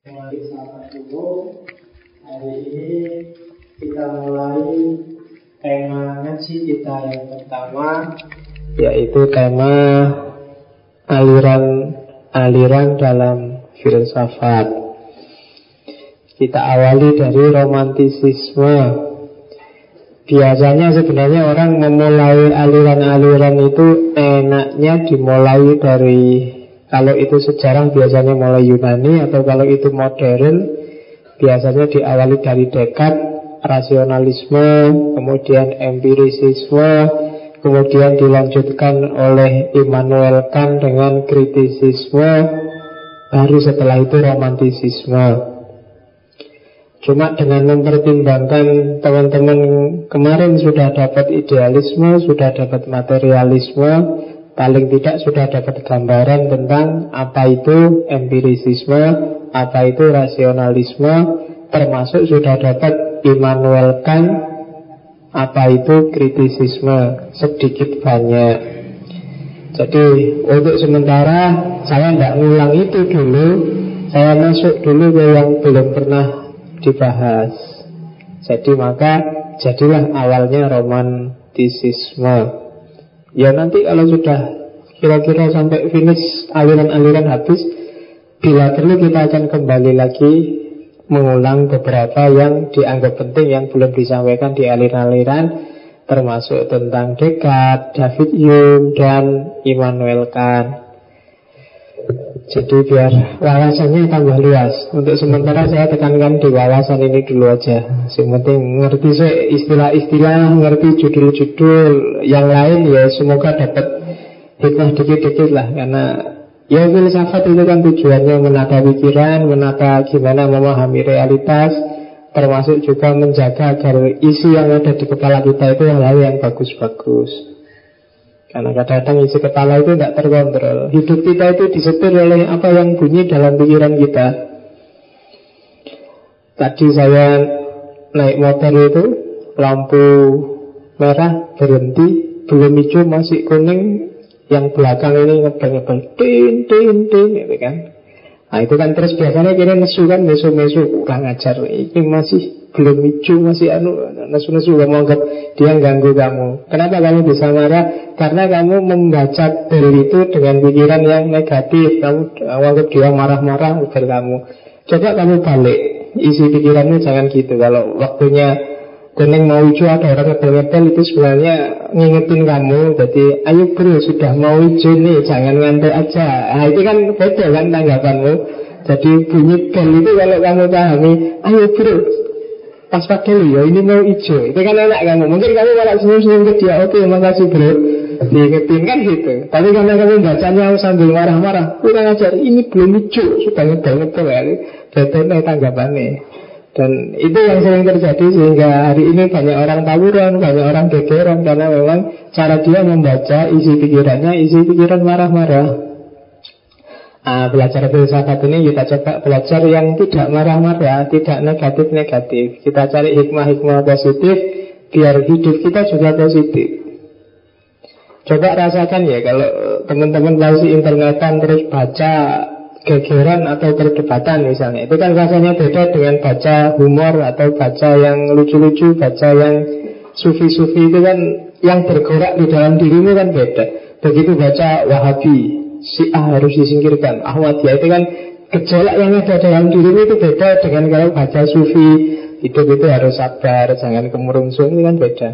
Mari sahabat dulu Hari ini kita mulai tema ngaji kita yang pertama Yaitu tema aliran-aliran dalam filsafat. Kita awali dari romantisisme. Biasanya sebenarnya orang memulai aliran-aliran itu enaknya dimulai dari kalau itu sejarah biasanya mulai Yunani atau kalau itu modern biasanya diawali dari dekat rasionalisme, kemudian empirisisme, kemudian dilanjutkan oleh Immanuel Kant dengan kritisisme, baru setelah itu romantisisme. Cuma dengan mempertimbangkan teman-teman kemarin sudah dapat idealisme, sudah dapat materialisme, paling tidak sudah dapat gambaran tentang apa itu empirisisme, apa itu rasionalisme, termasuk sudah dapat Immanuel Kant, apa itu kritisisme, sedikit banyak. Jadi untuk sementara saya tidak ngulang itu dulu, saya masuk dulu ke yang belum pernah dibahas. Jadi maka jadilah awalnya romantisisme. Ya nanti kalau sudah kira-kira sampai finish aliran-aliran habis Bila perlu kita akan kembali lagi mengulang beberapa yang dianggap penting yang belum disampaikan di aliran-aliran termasuk tentang Descartes, David Hume, dan Immanuel Kant. Jadi biar wawasannya tambah luas. Untuk sementara saya tekankan di wawasan ini dulu aja. Yang penting ngerti istilah-istilah Ngerti judul-judul. Yang lain ya semoga dapat hikmah dikit-dikit lah. Karena ya filsafat itu kan tujuannya menata pikiran Menata gimana memahami realitas. Termasuk juga menjaga agar isi yang ada di kepala kita itu hal-hal yang bagus-bagus karena kadang-kadang isi kepala itu tidak terkontrol. Hidup kita itu disetir oleh apa yang bunyi dalam pikiran kita. Tadi saya naik motor itu Lampu merah berhenti Belum hijau masih kuning Yang belakang ini ngebel-ngebel Tin, tin, tin gitu kan. Nah itu kan terus biasanya kira nesu kan Nesu-nesu kurang ajar. Ini masih belum hijau masih anu nesu-nesu kamu anggap dia ganggu kamu. Kenapa kamu bisa marah? Karena kamu membaca bel itu dengan pikiran yang negatif. Kamu anggap dia marah-marah bel kamu. Coba kamu balik isi pikiranmu jangan gitu. Kalau waktunya kuning mau hijau ada orang ngebel-ngebel itu sebenarnya ngingetin kamu. Jadi ayo bro sudah mau hijau nih jangan ngantuk aja. Nah itu kan beda kan tanggapanmu. Jadi bunyi bel itu kalau kamu pahami, ayo bro pas pakai ya ini mau hijau itu kan enak kamu. Mungkin kamu malah senyum-senyum ke dia oke makasih bro. Diingetin kan gitu. Tapi karena kamu bacanya sambil marah-marah kurang ajar ini belum hijau sudah ngedel-ngedel ya. Betul tanggapannya dan itu yang sering terjadi sehingga hari ini banyak orang tawuran, banyak orang gegeran karena memang cara dia membaca isi pikirannya, isi pikiran marah-marah. Nah, belajar filsafat ini kita coba belajar yang tidak marah-marah, tidak negatif-negatif. Kita cari hikmah-hikmah positif, biar hidup kita juga positif. Coba rasakan ya, kalau teman-teman masih internetan terus baca gegeran atau perdebatan misalnya. Itu kan rasanya beda dengan baca humor atau baca yang lucu-lucu, baca yang sufi-sufi itu kan yang bergerak di dalam dirimu kan beda. Begitu baca Wahabi, si A harus disingkirkan. Ahmadiyah itu kan gejolak yang ada dalam diri itu beda dengan kalau baca sufi. Hidup itu harus sabar jangan kemurungsung itu kan beda.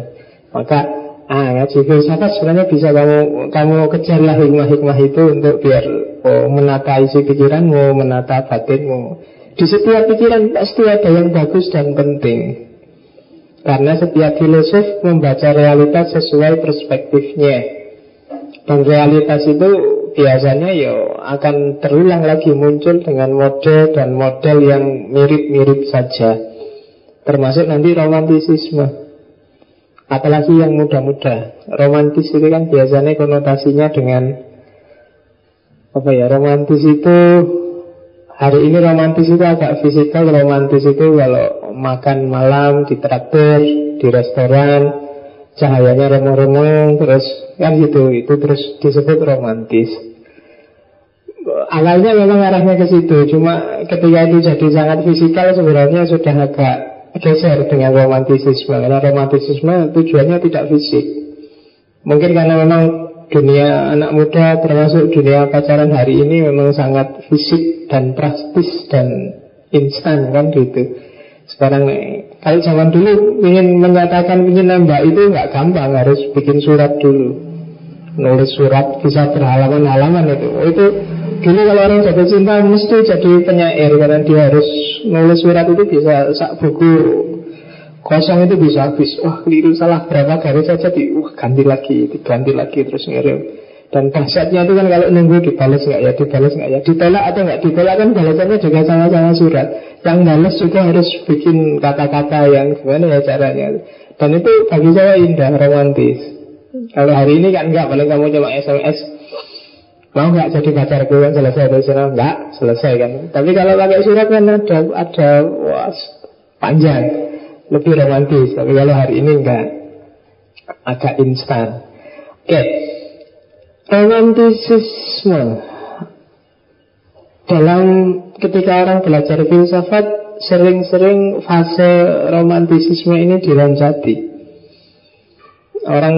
Maka ah ngaji filsafat sebenarnya bisa kamu kamu kejarlah hikmah-hikmah itu untuk biar oh, menata isi pikiranmu menata batinmu. Di setiap pikiran pasti ada yang bagus dan penting. Karena setiap filosof membaca realitas sesuai perspektifnya. Dan realitas itu biasanya ya akan terulang lagi muncul dengan model dan model yang mirip-mirip saja. Termasuk nanti romantisisme. Apalagi yang muda-muda. Romantis itu kan biasanya konotasinya dengan apa ya? Romantis itu hari ini romantis itu agak fisikal. Romantis itu kalau makan malam di traktor, di restoran, cahayanya remang-remang terus kan gitu itu terus disebut romantis awalnya memang arahnya ke situ, cuma ketika itu jadi sangat fisikal sebenarnya sudah agak geser dengan romantisisme. Karena romantisisme tujuannya tidak fisik. Mungkin karena memang dunia anak muda termasuk dunia pacaran hari ini memang sangat fisik dan praktis dan instan kan gitu. Sekarang kalau zaman dulu ingin menyatakan ingin nembak itu nggak gampang harus bikin surat dulu. Nulis surat bisa berhalaman-halaman itu. Itu dulu kalau orang jatuh cinta mesti jadi penyair karena dia harus nulis surat itu bisa sak buku. Kosong itu bisa habis. Wah keliru salah berapa garis saja di wah ganti lagi diganti lagi terus ngirim. Dan dahsyatnya itu kan kalau nunggu dibalas nggak ya dibalas nggak ya. Ditolak atau nggak ditolak kan balasannya juga sama-sama surat yang balas juga harus bikin kata-kata yang gimana ya caranya. Dan itu bagi saya indah romantis. Kalau hari ini kan enggak, paling kamu coba SMS Mau nggak jadi pacarku kan selesai dari sana? Enggak, selesai kan. Tapi kalau pakai surat kan ada, ada wah, panjang. Lebih romantis. Tapi kalau hari ini enggak Agak instan. Oke. Okay. Romantisisme Dalam ketika orang belajar filsafat Sering-sering fase romantisisme ini diloncati Orang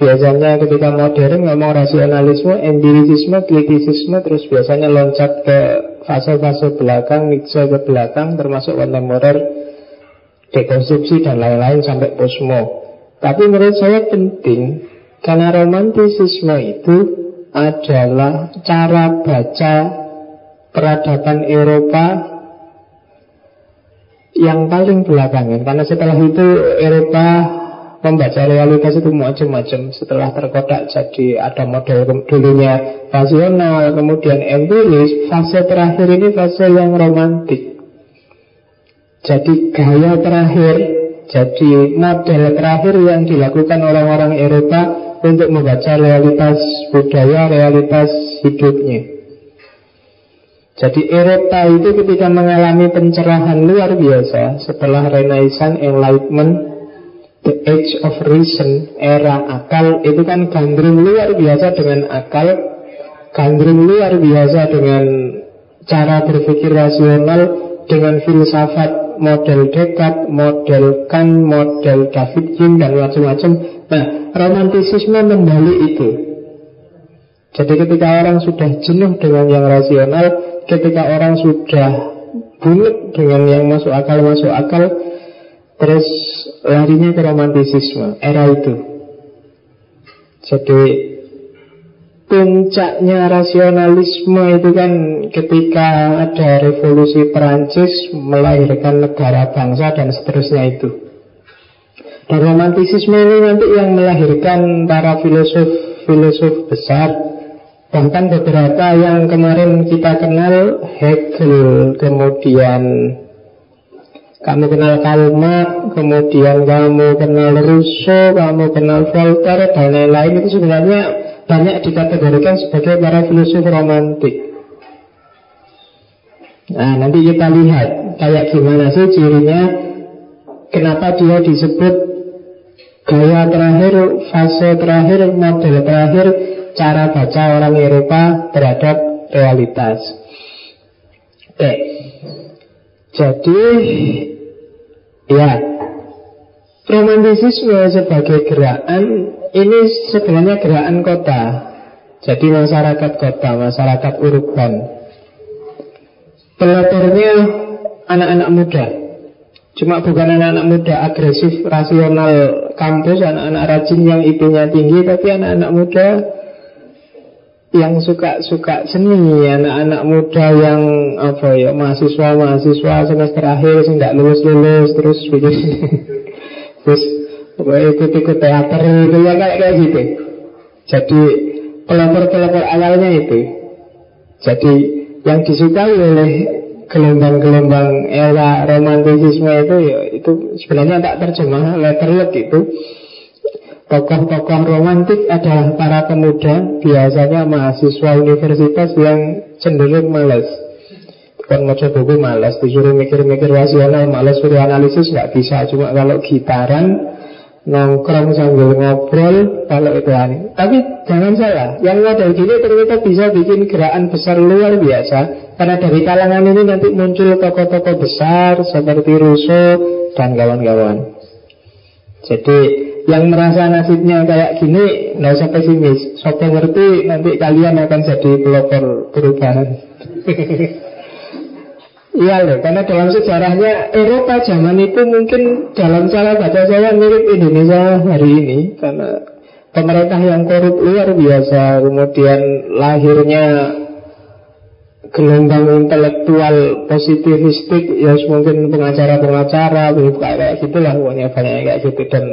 biasanya ketika modern ngomong rasionalisme, empirisisme, kritisisme, terus biasanya loncat ke fase-fase belakang, Nietzsche ke belakang, termasuk kontemporer, dekonstruksi dan lain-lain sampai posmo. Tapi menurut saya penting karena romantisisme itu adalah cara baca peradaban Eropa yang paling belakangan. Karena setelah itu Eropa membaca realitas itu macam-macam. Setelah terkodak jadi ada model dulunya rasional kemudian empiris fase terakhir ini fase yang romantik jadi gaya terakhir jadi model terakhir yang dilakukan orang-orang Eropa untuk membaca realitas budaya realitas hidupnya jadi Eropa itu ketika mengalami pencerahan luar biasa setelah Renaissance, Enlightenment, The age of reason, era akal Itu kan gandrung luar biasa dengan akal Gandrung luar biasa dengan cara berpikir rasional Dengan filsafat model Descartes, model Kant, model David Hume dan macam-macam. Nah, romantisisme membalik itu. Jadi ketika orang sudah jenuh dengan yang rasional Ketika orang sudah bulat dengan yang masuk akal-masuk akal Terus larinya ke romantisisme era itu. Jadi puncaknya rasionalisme itu kan ketika ada revolusi Perancis melahirkan negara bangsa dan seterusnya itu. Dan romantisisme ini nanti yang melahirkan para filosof-filosof besar Bahkan beberapa yang kemarin kita kenal Hegel, kemudian kamu kenal Karl kemudian kamu kenal Rousseau, kamu kenal Voltaire, dan lain-lain itu sebenarnya banyak dikategorikan sebagai para filosof romantik. Nah, nanti kita lihat kayak gimana sih cirinya, kenapa dia disebut gaya terakhir, fase terakhir, model terakhir, cara baca orang Eropa terhadap realitas. Oke. Jadi Ya, romantisisme sebagai gerakan ini sebenarnya gerakan kota. Jadi masyarakat kota, masyarakat urban. Pelopornya anak-anak muda. Cuma bukan anak-anak muda agresif, rasional kampus, anak-anak rajin yang ibunya tinggi, tapi anak-anak muda yang suka-suka seni anak-anak muda yang apa ya mahasiswa mahasiswa semester akhir sih tidak lulus lulus terus bikin terus ikut ikut teater itu ya kayak kayak gitu. Jadi pelopor pelopor awalnya itu. Jadi yang disukai oleh gelombang-gelombang era romantisisme itu ya itu sebenarnya tak terjemah letterlock itu Tokoh-tokoh romantik adalah para pemuda Biasanya mahasiswa universitas yang cenderung malas Kan mau buku malas Disuruh mikir-mikir rasional Malas suruh analisis nggak bisa Cuma kalau gitaran nongkrong sambil ngobrol kalau itu aneh. Tapi jangan salah, yang model gini ternyata bisa bikin gerakan besar luar biasa karena dari kalangan ini nanti muncul tokoh-tokoh besar seperti Rousseau dan kawan-kawan. Jadi yang merasa nasibnya kayak gini nggak usah pesimis. Sopo ngerti nanti kalian akan jadi pelopor perubahan. Iya loh, karena dalam sejarahnya Eropa zaman itu mungkin dalam cara baca saya mirip Indonesia hari ini Karena pemerintah yang korup luar biasa Kemudian lahirnya gelombang intelektual positivistik ya mungkin pengacara-pengacara kayak gitulah pokoknya banyak kayak gitu dan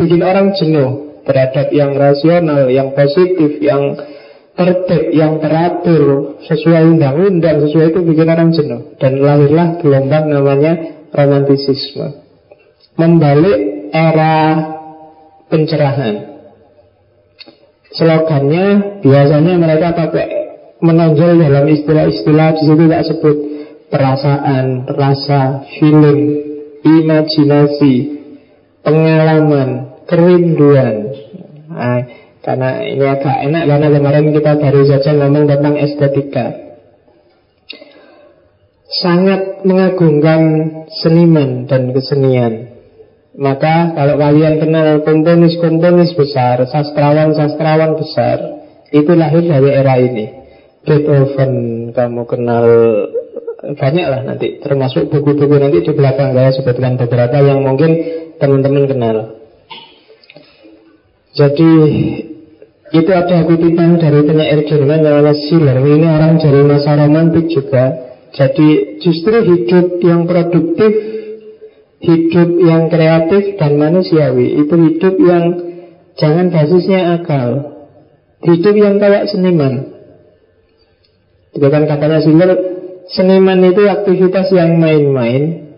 bikin orang jenuh terhadap yang rasional, yang positif, yang tertib, yang teratur, sesuai undang-undang, sesuai itu bikin orang jenuh. Dan lahirlah gelombang namanya romantisisme. Membalik era pencerahan. Slogannya biasanya mereka pakai menonjol dalam istilah-istilah di situ tak sebut perasaan, rasa, feeling, imajinasi, pengalaman, kerinduan. Nah, karena ini agak enak karena kemarin kita baru saja ngomong tentang estetika. Sangat mengagungkan seniman dan kesenian. Maka kalau kalian kenal komponis-komponis besar, sastrawan-sastrawan besar, itu lahir dari era ini. Beethoven kamu kenal banyak lah nanti termasuk buku-buku nanti di belakang saya sebutkan beberapa yang mungkin teman-teman kenal. Jadi itu ada kutipan dari penyair Jerman namanya Schiller Ini orang dari masa romantik juga. Jadi justru hidup yang produktif Hidup yang kreatif dan manusiawi Itu hidup yang jangan basisnya akal. Hidup yang kayak seniman Itu kan katanya Schiller Seniman itu aktivitas yang main-main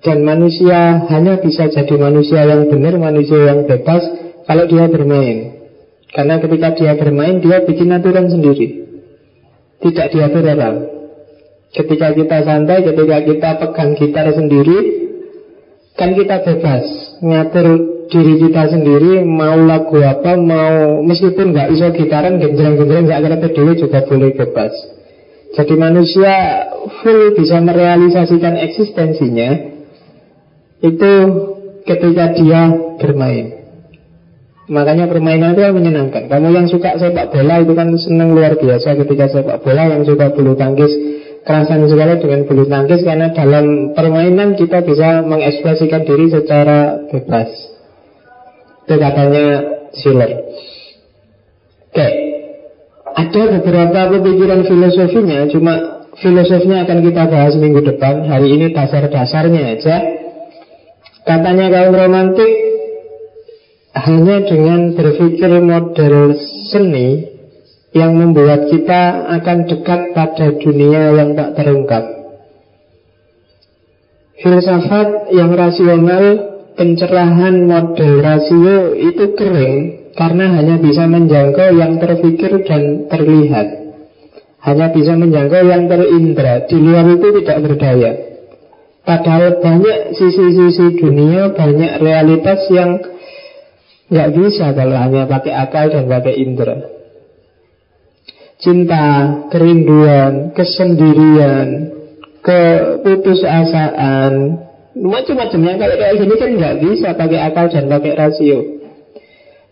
Dan manusia hanya bisa jadi manusia yang benar Manusia yang bebas Kalau dia bermain karena ketika dia bermain, dia bikin aturan sendiri. Tidak diatur orang. Ketika kita santai, ketika kita pegang gitar sendiri, kan kita bebas ngatur diri kita sendiri mau lagu apa mau meskipun nggak iso gitaran genjreng-genjreng nggak dulu juga boleh bebas jadi manusia full bisa merealisasikan eksistensinya itu ketika dia bermain Makanya permainan itu menyenangkan. Kamu yang suka sepak bola itu kan senang luar biasa ketika sepak bola. Yang suka bulu tangkis kerasan sekali dengan bulu tangkis karena dalam permainan kita bisa mengekspresikan diri secara bebas. Itu katanya Schiller. Oke, ada beberapa pemikiran filosofinya, cuma filosofinya akan kita bahas minggu depan. Hari ini dasar-dasarnya aja. Katanya kaum romantik hanya dengan berpikir model seni yang membuat kita akan dekat pada dunia yang tak terungkap. Filsafat yang rasional, pencerahan model rasio itu kering karena hanya bisa menjangkau yang terpikir dan terlihat. Hanya bisa menjangkau yang terindra, di luar itu tidak berdaya. Padahal banyak sisi-sisi dunia, banyak realitas yang Nggak bisa kalau hanya pakai akal dan pakai indera. Cinta, kerinduan, kesendirian, keputusasaan, macam-macamnya. Kalau kayak gini kan nggak bisa pakai akal dan pakai rasio.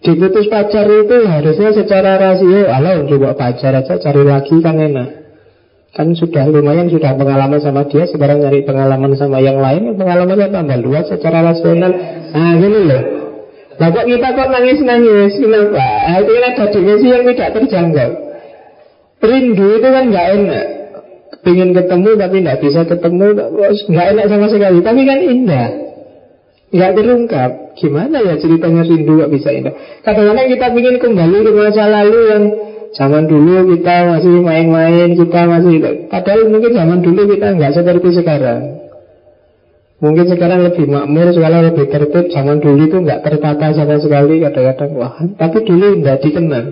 Diputus pacar itu harusnya secara rasio, alah coba pacar aja cari lagi kan enak. Kan sudah lumayan sudah pengalaman sama dia Sekarang nyari pengalaman sama yang lain Pengalamannya tambah luas secara rasional. Nah gini loh. Nah kok kita kok nangis-nangis? Kenapa? Nah, itu kan ada dimensi yang tidak terjangkau. Rindu itu kan nggak enak. Pengen ketemu tapi nggak bisa ketemu nggak enak sama sekali. Tapi kan indah nggak terungkap Gimana ya ceritanya rindu nggak bisa indah Kadang-kadang kita ingin kembali ke masa lalu yang Zaman dulu kita masih main-main Kita masih Padahal mungkin zaman dulu kita nggak seperti sekarang Mungkin sekarang lebih makmur, sekarang lebih tertib. Zaman dulu itu nggak tertata sama sekali. Kadang-kadang wah, tapi dulu nggak dikenal.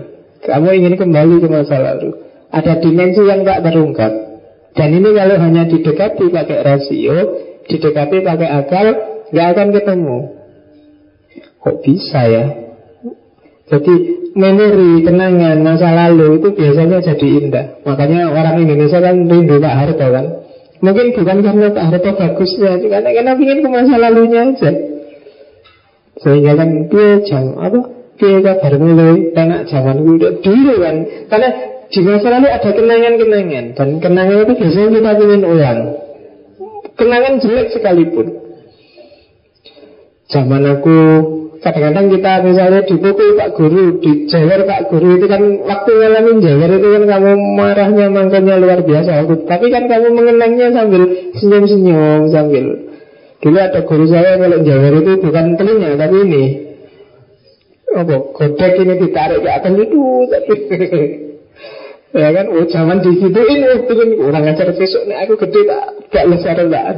Kamu ingin kembali ke masa lalu. Ada dimensi yang nggak terungkap. Dan ini kalau hanya didekati pakai rasio, didekati pakai akal, nggak akan ketemu. Kok bisa ya? Jadi memori, kenangan masa lalu itu biasanya jadi indah. Makanya orang Indonesia kan rindu Pak Harto kan. Mungkin bukan karena Pak Harto bagusnya, karena karena ingin ke masa lalunya aja. Sehingga kan dia jam apa? Dia kabar mulai enak zaman dulu dulu kan. Karena di masa lalu ada kenangan-kenangan dan kenangan itu biasanya kita ingin ulang. Kenangan jelek sekalipun. Zaman aku kadang-kadang kita misalnya dipukul Pak Guru, dijewer Pak Guru itu kan waktu ngalamin jewer itu kan kamu marahnya mangkanya luar biasa. Tapi kan kamu mengenangnya sambil senyum-senyum sambil Dulu ada guru saya kalau jewer itu bukan telinga tapi ini. Apa godek ini ditarik ke atas itu. Ya kan oh zaman digituin oh ini orang ajar besok. Nih aku gede tak gak lesar tak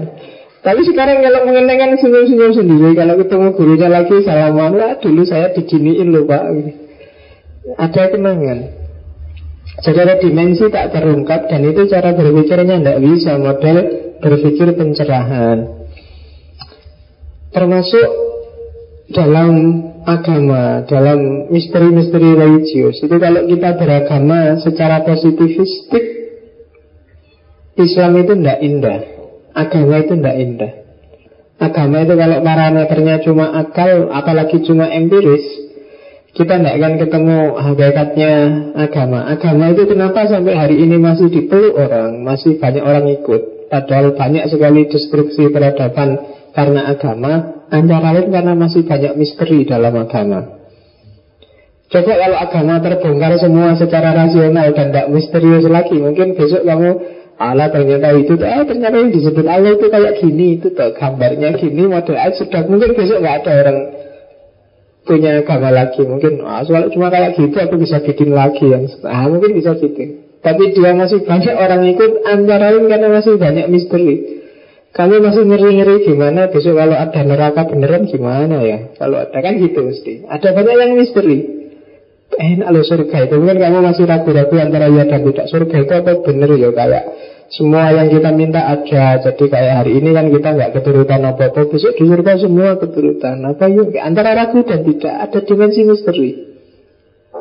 tapi sekarang kalau mengenangkan senyum-senyum sendiri Kalau ketemu gurunya lagi salaman lah Dulu saya diginiin loh pak. Ada kenangan. Ada dimensi tak terungkap Dan itu cara berpikirnya tidak bisa Model berpikir pencerahan. Termasuk dalam agama Dalam misteri-misteri religius. Itu kalau kita beragama secara positifistik Islam itu tidak indah Agama itu tidak indah. Agama itu kalau parameternya cuma akal Apalagi cuma empiris Kita tidak akan ketemu hakikatnya agama. Agama itu kenapa sampai hari ini masih dipeluk orang Masih banyak orang ikut? Padahal banyak sekali destruksi peradaban karena agama Antara lain karena masih banyak misteri dalam agama. Coba kalau agama terbongkar semua secara rasional dan tidak misterius lagi Mungkin besok kamu Allah ternyata itu eh ternyata yang disebut Allah itu kayak gini itu tuh gambarnya gini model aja sudah mungkin besok nggak ada orang punya gambar lagi mungkin ah, soal cuma kayak gitu aku bisa bikin lagi yang ah mungkin bisa gitu. Tapi dia masih banyak orang ikut antara lain karena masih banyak misteri. Kami masih ngeri-ngeri gimana besok kalau ada neraka beneran gimana ya? Kalau ada kan gitu mesti. Ada banyak yang misteri. Enak loh surga itu. Mungkin kamu masih ragu-ragu antara ya dan tidak Surga itu apa benar ya kayak Semua yang kita minta ada. Jadi kayak hari ini kan kita nggak keturutan apa-apa. Besok di surga semua keturutan. Apa yuk? Antara ragu dan tidak. Ada dimensi misteri.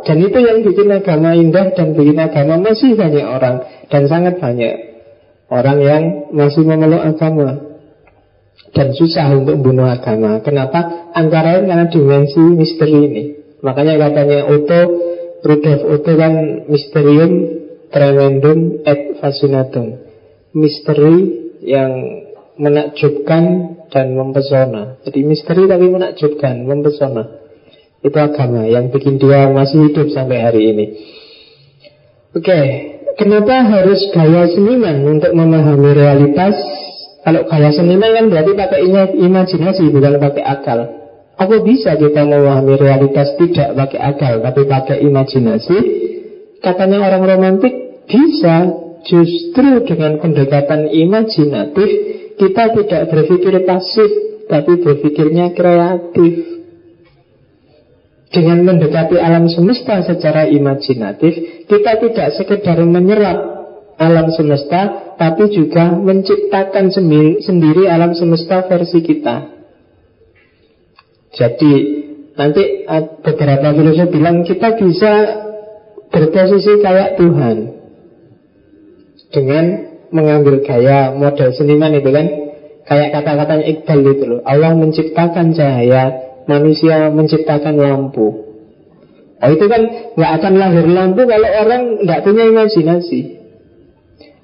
Dan itu yang bikin agama indah Dan bikin agama masih banyak orang. Dan sangat banyak Orang yang masih memeluk agama. Dan susah untuk membunuh agama. Kenapa? Antara lain karena dimensi misteri ini. Makanya katanya Otto, Rudolf Otto kan Mysterium Tremendum et Fascinatum Misteri yang menakjubkan dan mempesona Jadi misteri tapi menakjubkan, mempesona Itu agama yang bikin dia masih hidup sampai hari ini Oke, okay. kenapa harus gaya seniman untuk memahami realitas? Kalau gaya seniman kan berarti pakai imajinasi bukan pakai akal apa bisa kita memahami realitas tidak pakai akal tapi pakai imajinasi? Katanya orang romantik bisa justru dengan pendekatan imajinatif kita tidak berpikir pasif tapi berpikirnya kreatif. Dengan mendekati alam semesta secara imajinatif, kita tidak sekedar menyerap alam semesta, tapi juga menciptakan sendiri alam semesta versi kita. Jadi nanti beberapa filosof bilang kita bisa berposisi kayak Tuhan dengan mengambil gaya model seniman itu kan? Kayak kata-katanya Iqbal itu loh Allah menciptakan cahaya manusia menciptakan lampu. Oh itu kan nggak akan lahir lampu kalau orang nggak punya imajinasi.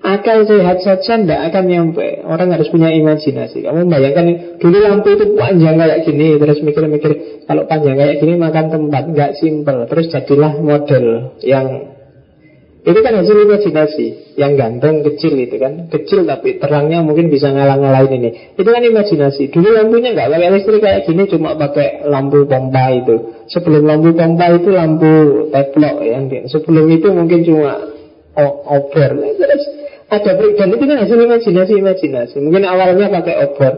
Akal sehat saja tidak akan nyampe. Orang harus punya imajinasi. Kamu bayangkan dulu lampu itu panjang kayak gini Terus mikir-mikir Kalau panjang kayak gini makan tempat Nggak simple Terus jadilah model yang Itu kan hasil imajinasi Yang ganteng kecil itu kan. Kecil tapi terangnya mungkin bisa ngalang-ngalain ini. Itu kan imajinasi Dulu lampunya nggak pakai listrik kayak gini Cuma pakai lampu pompa itu. Sebelum lampu pompa itu lampu teplok ya. Sebelum itu mungkin cuma obor Terus ada dan itu kan hasil imajinasi imajinasi mungkin awalnya pakai obor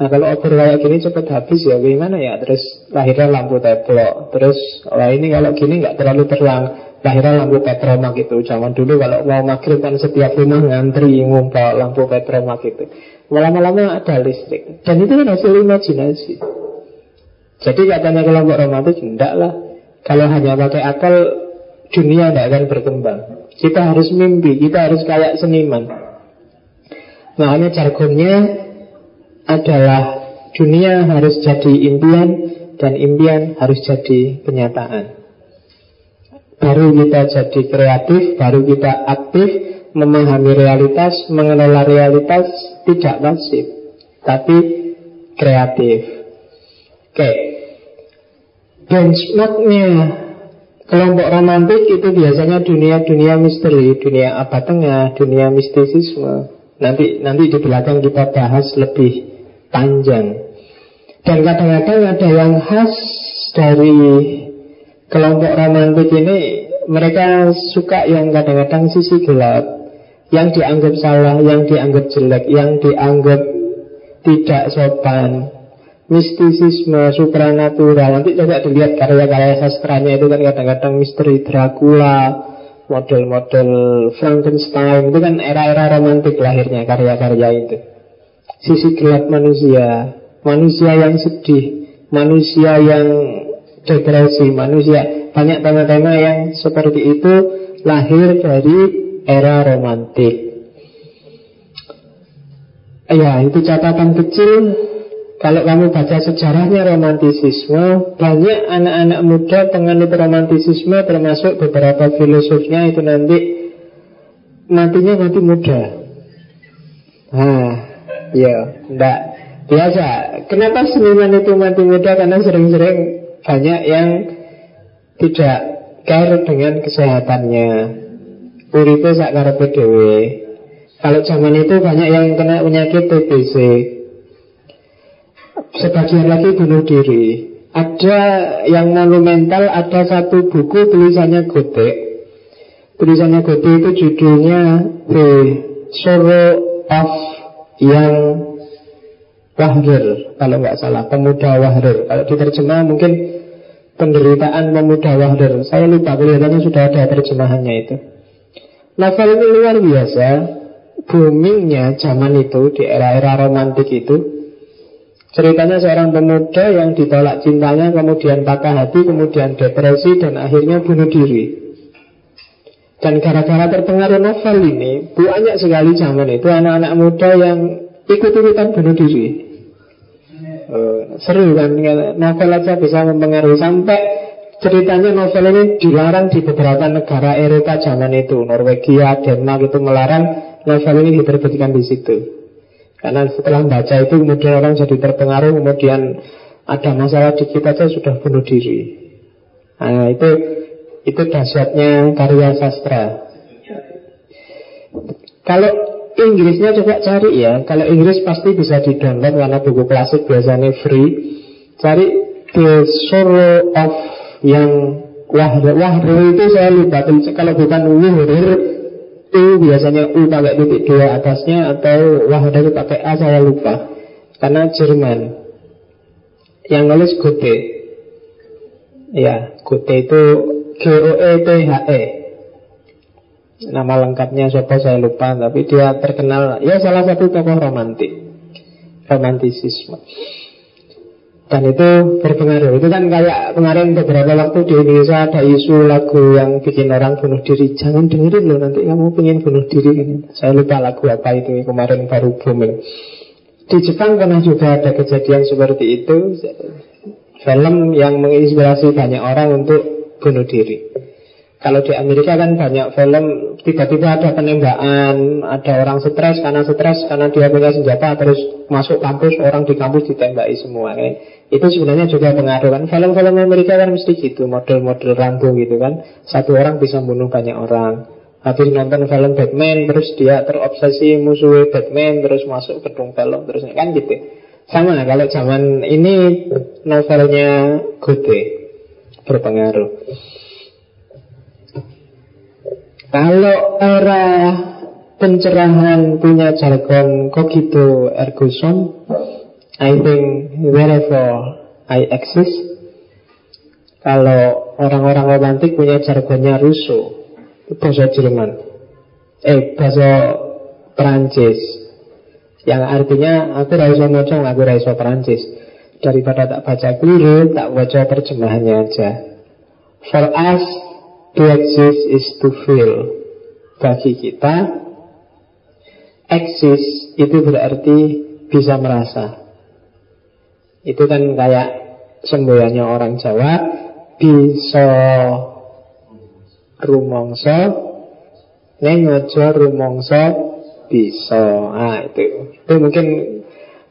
nah kalau obor kayak gini cepat habis ya. Gimana ya? Terus lahirnya lampu teplok. Terus wah ini kalau gini nggak terlalu terang lahirnya lampu petromak itu zaman dulu kalau mau maghrib kan setiap rumah ngantri ngumpul lampu petromak itu lama-lama ada listrik dan itu kan hasil imajinasi Jadi katanya kelompok romantis, enggak lah. Kalau hanya pakai akal, dunia tidak akan berkembang. Kita harus mimpi, kita harus kayak seniman. Makanya jargonnya adalah dunia harus jadi impian dan impian harus jadi kenyataan. Baru kita jadi kreatif, baru kita aktif, memahami realitas, mengelola realitas, tidak pasif, tapi kreatif. Oke, benchmarknya kelompok romantik itu biasanya dunia-dunia misteri, dunia apa tengah, dunia mistisisme. Nanti nanti di belakang kita bahas lebih panjang. Dan kadang-kadang ada yang khas dari kelompok romantik ini mereka suka yang kadang-kadang sisi gelap yang dianggap salah, yang dianggap jelek, yang dianggap tidak sopan, mistisisme, supranatural. Nanti coba dilihat karya-karya sastranya itu kan kadang-kadang misteri Dracula, model-model Frankenstein itu kan era-era romantik lahirnya karya-karya itu. Sisi gelap manusia, manusia yang sedih, manusia yang depresi manusia. Banyak tema-tema yang seperti itu lahir dari era romantik. Ya, itu catatan kecil. Kalau kamu baca sejarahnya romantisisme, banyak anak-anak muda penganut romantisisme termasuk beberapa filosofnya itu nanti matinya mati muda. Ah, ya, enggak biasa. Kenapa seniman itu mati muda? Karena sering-sering banyak yang tidak care dengan kesehatannya. Uripe sak karepe dhewe. Kalau zaman itu banyak yang kena penyakit TBC. Sebagian lagi bunuh diri. Ada yang monumental, ada satu buku tulisannya Gotek. Tulisannya Gotek itu judulnya The Sorrow of Young Wahrir Kalau nggak salah, pemuda Wahrir Kalau diterjemah mungkin penderitaan pemuda Wahder. Saya lupa kelihatannya sudah ada terjemahannya itu. Novel ini luar biasa. Boomingnya zaman itu di era-era romantik itu. Ceritanya seorang pemuda yang ditolak cintanya, kemudian patah hati, kemudian depresi, dan akhirnya bunuh diri. Dan gara-gara terpengaruh novel ini, banyak sekali zaman itu anak-anak muda yang ikut-ikutan bunuh diri. Seru kan? Novel aja bisa mempengaruhi. Sampai ceritanya novel ini dilarang di beberapa negara Eropa zaman itu. Norwegia, Denmark itu melarang novel ini diterbitkan di situ. Karena setelah baca itu kemudian orang jadi terpengaruh kemudian ada masalah dikit aja sudah bunuh diri. Nah itu itu dahsyatnya karya sastra. Kalau Inggrisnya coba cari ya. Kalau Inggris pasti bisa di download Karena buku klasik biasanya free. Cari The Sorrow of yang Wahrir Wahrir itu saya lupa Kalau bukan Wahrir itu biasanya U pakai titik dua atasnya Atau Wahrir pakai A saya lupa. Karena Jerman. Yang nulis Goethe. Ya Goethe itu G-O-E-T-H-E Nama lengkapnya siapa saya lupa Tapi dia terkenal. Ya salah satu tokoh romantik. Romantisisme. Dan itu berpengaruh. Itu kan kayak kemarin beberapa waktu di Indonesia Ada isu lagu yang bikin orang bunuh diri. Jangan dengerin loh nanti kamu pengen bunuh diri. Saya lupa lagu apa itu Kemarin baru booming. Di Jepang pernah juga ada kejadian seperti itu. Film yang menginspirasi banyak orang untuk bunuh diri kalau di Amerika kan banyak film tiba-tiba ada penembakan, ada orang stres karena stres karena dia punya senjata terus masuk kampus orang di kampus ditembaki semua. Kan? Itu sebenarnya juga pengaruh kan. Film-film Amerika kan mesti gitu, model-model Rambo gitu kan. Satu orang bisa bunuh banyak orang. Habis nonton film Batman terus dia terobsesi musuh Batman terus masuk gedung film terus kan gitu. Sama kalau zaman ini novelnya Goethe berpengaruh. Kalau era pencerahan punya jargon cogito ergo sum, I think wherever I exist. Kalau orang-orang romantik punya jargonnya Rousseau, bahasa Jerman, eh bahasa Perancis, yang artinya aku raiso mocong, aku raiso Perancis. Daripada tak baca keliru, tak baca terjemahannya aja. For us, to exist is to feel. Bagi kita, exist itu berarti bisa merasa. Itu kan kayak semboyannya orang Jawa, bisa rumongso, neng rumongso bisa. Ah itu, itu mungkin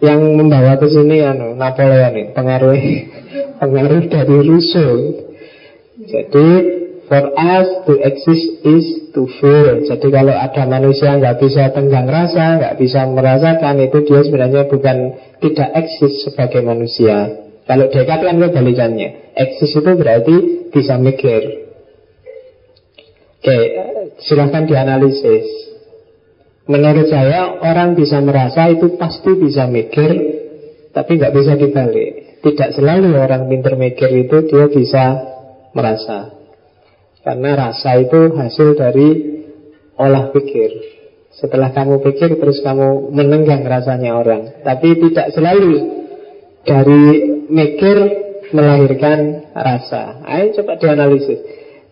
yang membawa ke sini anu Napoleon pengaruh pengaruh dari Rousseau. Jadi for us to exist is to feel. Jadi kalau ada manusia nggak bisa tenggang rasa, nggak bisa merasakan itu dia sebenarnya bukan tidak eksis sebagai manusia. Kalau dekat kan kebalikannya. Eksis itu berarti bisa mikir. Oke, silahkan dianalisis. Menurut saya orang bisa merasa itu pasti bisa mikir Tapi nggak bisa dibalik Tidak selalu orang pinter mikir itu dia bisa merasa Karena rasa itu hasil dari olah pikir. Setelah kamu pikir terus kamu menenggang rasanya orang. Tapi tidak selalu dari mikir melahirkan rasa. Ayo coba dianalisis.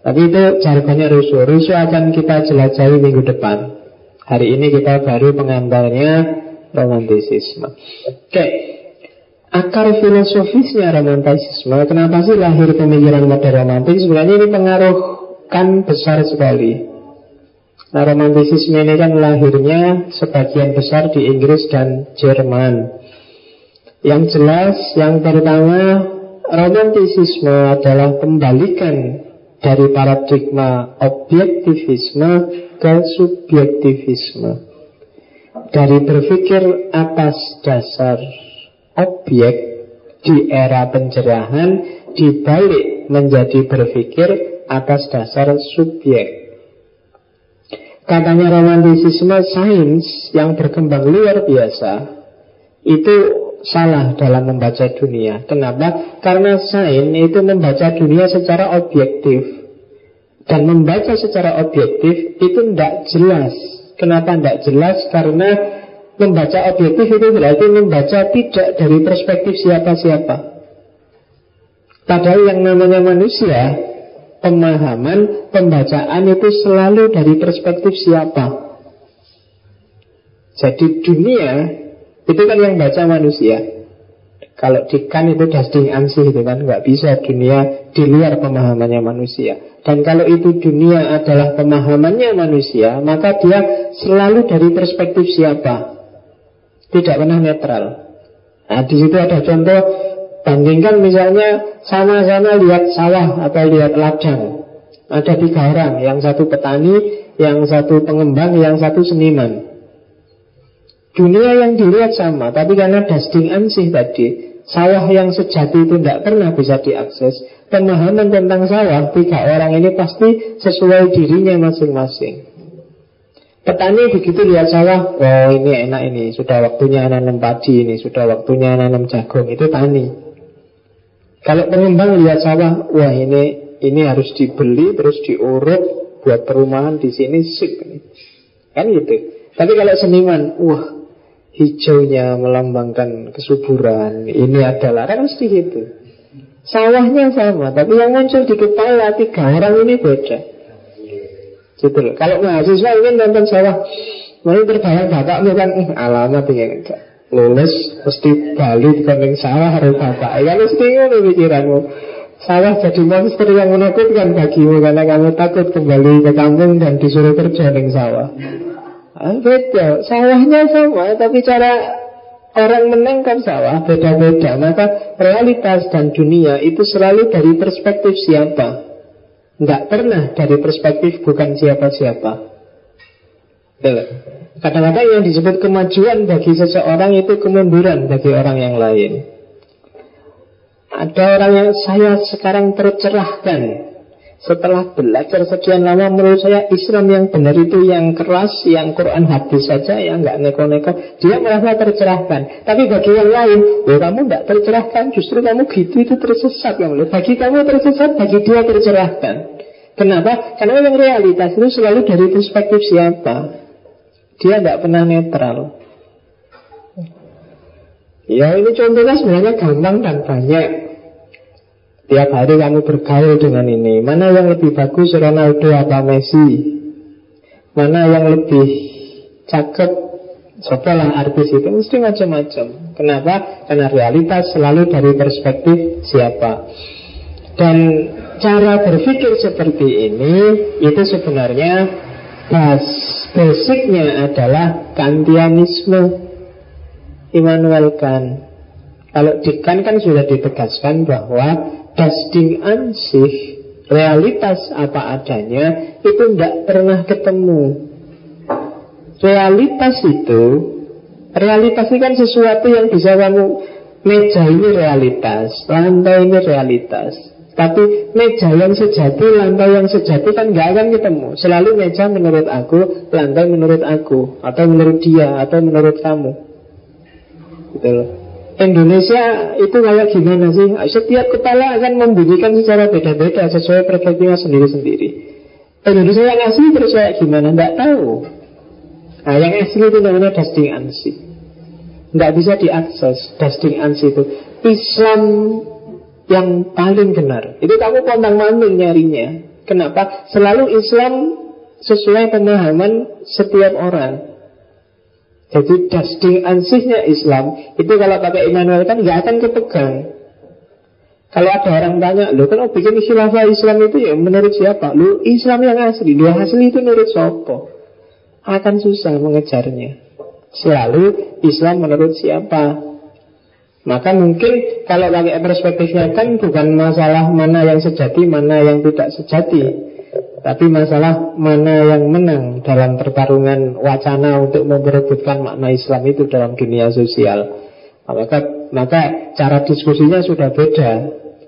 Tapi itu jargonnya Rusuh. Rusuh akan kita jelajahi minggu depan. Hari ini kita baru pengantarnya romantisisme. Oke, akar filosofisnya romantisisme, kenapa sih lahir pemikiran modern romantis? Sebenarnya ini pengaruh kan besar sekali. Nah, romantisisme ini kan lahirnya sebagian besar di Inggris dan Jerman. Yang jelas, yang pertama, romantisisme adalah pembalikan dari paradigma objektivisme ke subjektivisme. Dari berpikir atas dasar objek di era pencerahan dibalik menjadi berpikir atas dasar subjek. Katanya romantisisme sains yang berkembang luar biasa itu salah dalam membaca dunia. Kenapa? Karena sains itu membaca dunia secara objektif. Dan membaca secara objektif itu tidak jelas. Kenapa tidak jelas? Karena membaca objektif itu berarti membaca tidak dari perspektif siapa-siapa. Padahal yang namanya manusia, pemahaman, pembacaan itu selalu dari perspektif siapa. Jadi dunia itu kan yang baca manusia. Kalau di kan itu dusting ansih itu kan nggak bisa dunia di luar pemahamannya manusia. Dan kalau itu dunia adalah pemahamannya manusia, maka dia selalu dari perspektif siapa? Tidak pernah netral. Nah, di situ ada contoh bandingkan misalnya sama-sama lihat sawah atau lihat ladang. Ada tiga orang, yang satu petani, yang satu pengembang, yang satu seniman. Dunia yang dilihat sama, tapi karena dusting ansih tadi, sawah yang sejati itu tidak pernah bisa diakses. Pemahaman tentang sawah, tiga orang ini pasti sesuai dirinya masing-masing. Petani begitu lihat sawah, oh ini enak ini, sudah waktunya nanam padi ini, sudah waktunya nanam jagung, itu tani. Kalau pengembang lihat sawah, wah ini ini harus dibeli terus diuruk buat perumahan di sini sip. Kan gitu. Tapi kalau seniman, wah hijaunya melambangkan kesuburan. Ini adalah kan mesti itu. Sawahnya sama, tapi yang muncul di kepala tiga orang ini beda. Gitu loh. Kalau mahasiswa ingin nonton sawah, mau terbayang bapakmu kan alamat ini lulus mesti Bali di sawah harus bapak. Ya mesti ngono pikiranmu. Sawah jadi monster yang menakutkan bagimu karena kamu takut kembali ke kampung dan disuruh kerja di sawah. Ah, beda, sawahnya sama, tapi cara orang menangkap sawah beda-beda. Maka realitas dan dunia itu selalu dari perspektif siapa. Tidak pernah dari perspektif bukan siapa-siapa. Kadang-kadang yang disebut kemajuan bagi seseorang itu kemunduran bagi orang yang lain. Ada orang yang saya sekarang tercerahkan setelah belajar sekian lama menurut saya Islam yang benar itu yang keras Yang Quran hadis saja yang nggak neko-neko Dia merasa tercerahkan Tapi bagi yang lain oh, Kamu nggak tercerahkan Justru kamu gitu itu tersesat kamu. Bagi kamu tersesat Bagi dia tercerahkan Kenapa? Karena memang realitas itu selalu dari perspektif siapa Dia nggak pernah netral. Ya ini contohnya sebenarnya gampang dan banyak. Tiap hari kamu bergaul dengan ini. Mana yang lebih bagus Ronaldo atau Messi? Mana yang lebih cakep? Cobalah artis itu? Mesti macam-macam. Kenapa? Karena realitas selalu dari perspektif siapa. Dan cara berpikir seperti ini Itu sebenarnya basicnya adalah kantianisme Immanuel Kant. Kalau di Kant kan sudah ditegaskan bahwa dasding ansih, realitas apa adanya, itu tidak pernah ketemu. Realitas itu, realitas ini kan sesuatu yang bisa kamu, meja ini realitas, lantai ini realitas. Tapi meja yang sejati, lantai yang sejati kan nggak akan ketemu. Selalu meja menurut aku, lantai menurut aku, atau menurut dia, atau menurut kamu. Gitu loh. Indonesia itu kayak gimana sih? Setiap kepala akan membunyikan secara beda-beda sesuai perspektifnya sendiri-sendiri. Indonesia yang asli terus kayak gimana? Tidak tahu. Nah, yang asli itu namanya dusting ansi. Tidak bisa diakses dusting ansi itu. Islam yang paling benar. Itu kamu pontang manting nyarinya. Kenapa? Selalu Islam sesuai pemahaman setiap orang. Jadi dusting ansihnya Islam Itu kalau pakai Immanuel kan nggak akan kepegang Kalau ada orang tanya Loh kan oh, bikin khilafah Islam itu ya menurut siapa? Loh Islam yang asli Dia asli itu menurut siapa? Akan susah mengejarnya Selalu Islam menurut siapa? Maka mungkin kalau pakai perspektifnya kan bukan masalah mana yang sejati, mana yang tidak sejati tapi masalah mana yang menang dalam pertarungan wacana untuk memperebutkan makna Islam itu dalam dunia sosial. Maka, maka cara diskusinya sudah beda.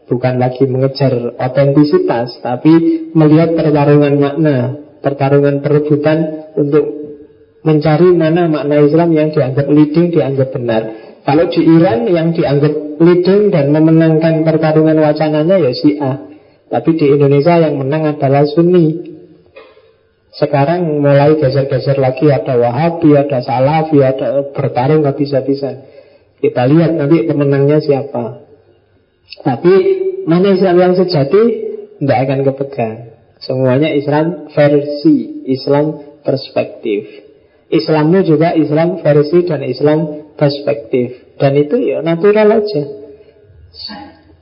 Bukan lagi mengejar otentisitas, tapi melihat pertarungan makna, pertarungan perebutan untuk mencari mana makna Islam yang dianggap leading, dianggap benar. Kalau di Iran yang dianggap leading dan memenangkan pertarungan wacananya ya Syiah. Tapi di Indonesia yang menang adalah Sunni. Sekarang mulai geser-geser lagi ada Wahabi, ada Salafi, ada bertarung nggak bisa-bisa. Kita lihat nanti pemenangnya siapa. Tapi mana Islam yang sejati tidak akan kepegang. Semuanya Islam versi, Islam perspektif. Islamnya juga Islam versi dan Islam perspektif. Dan itu ya natural aja.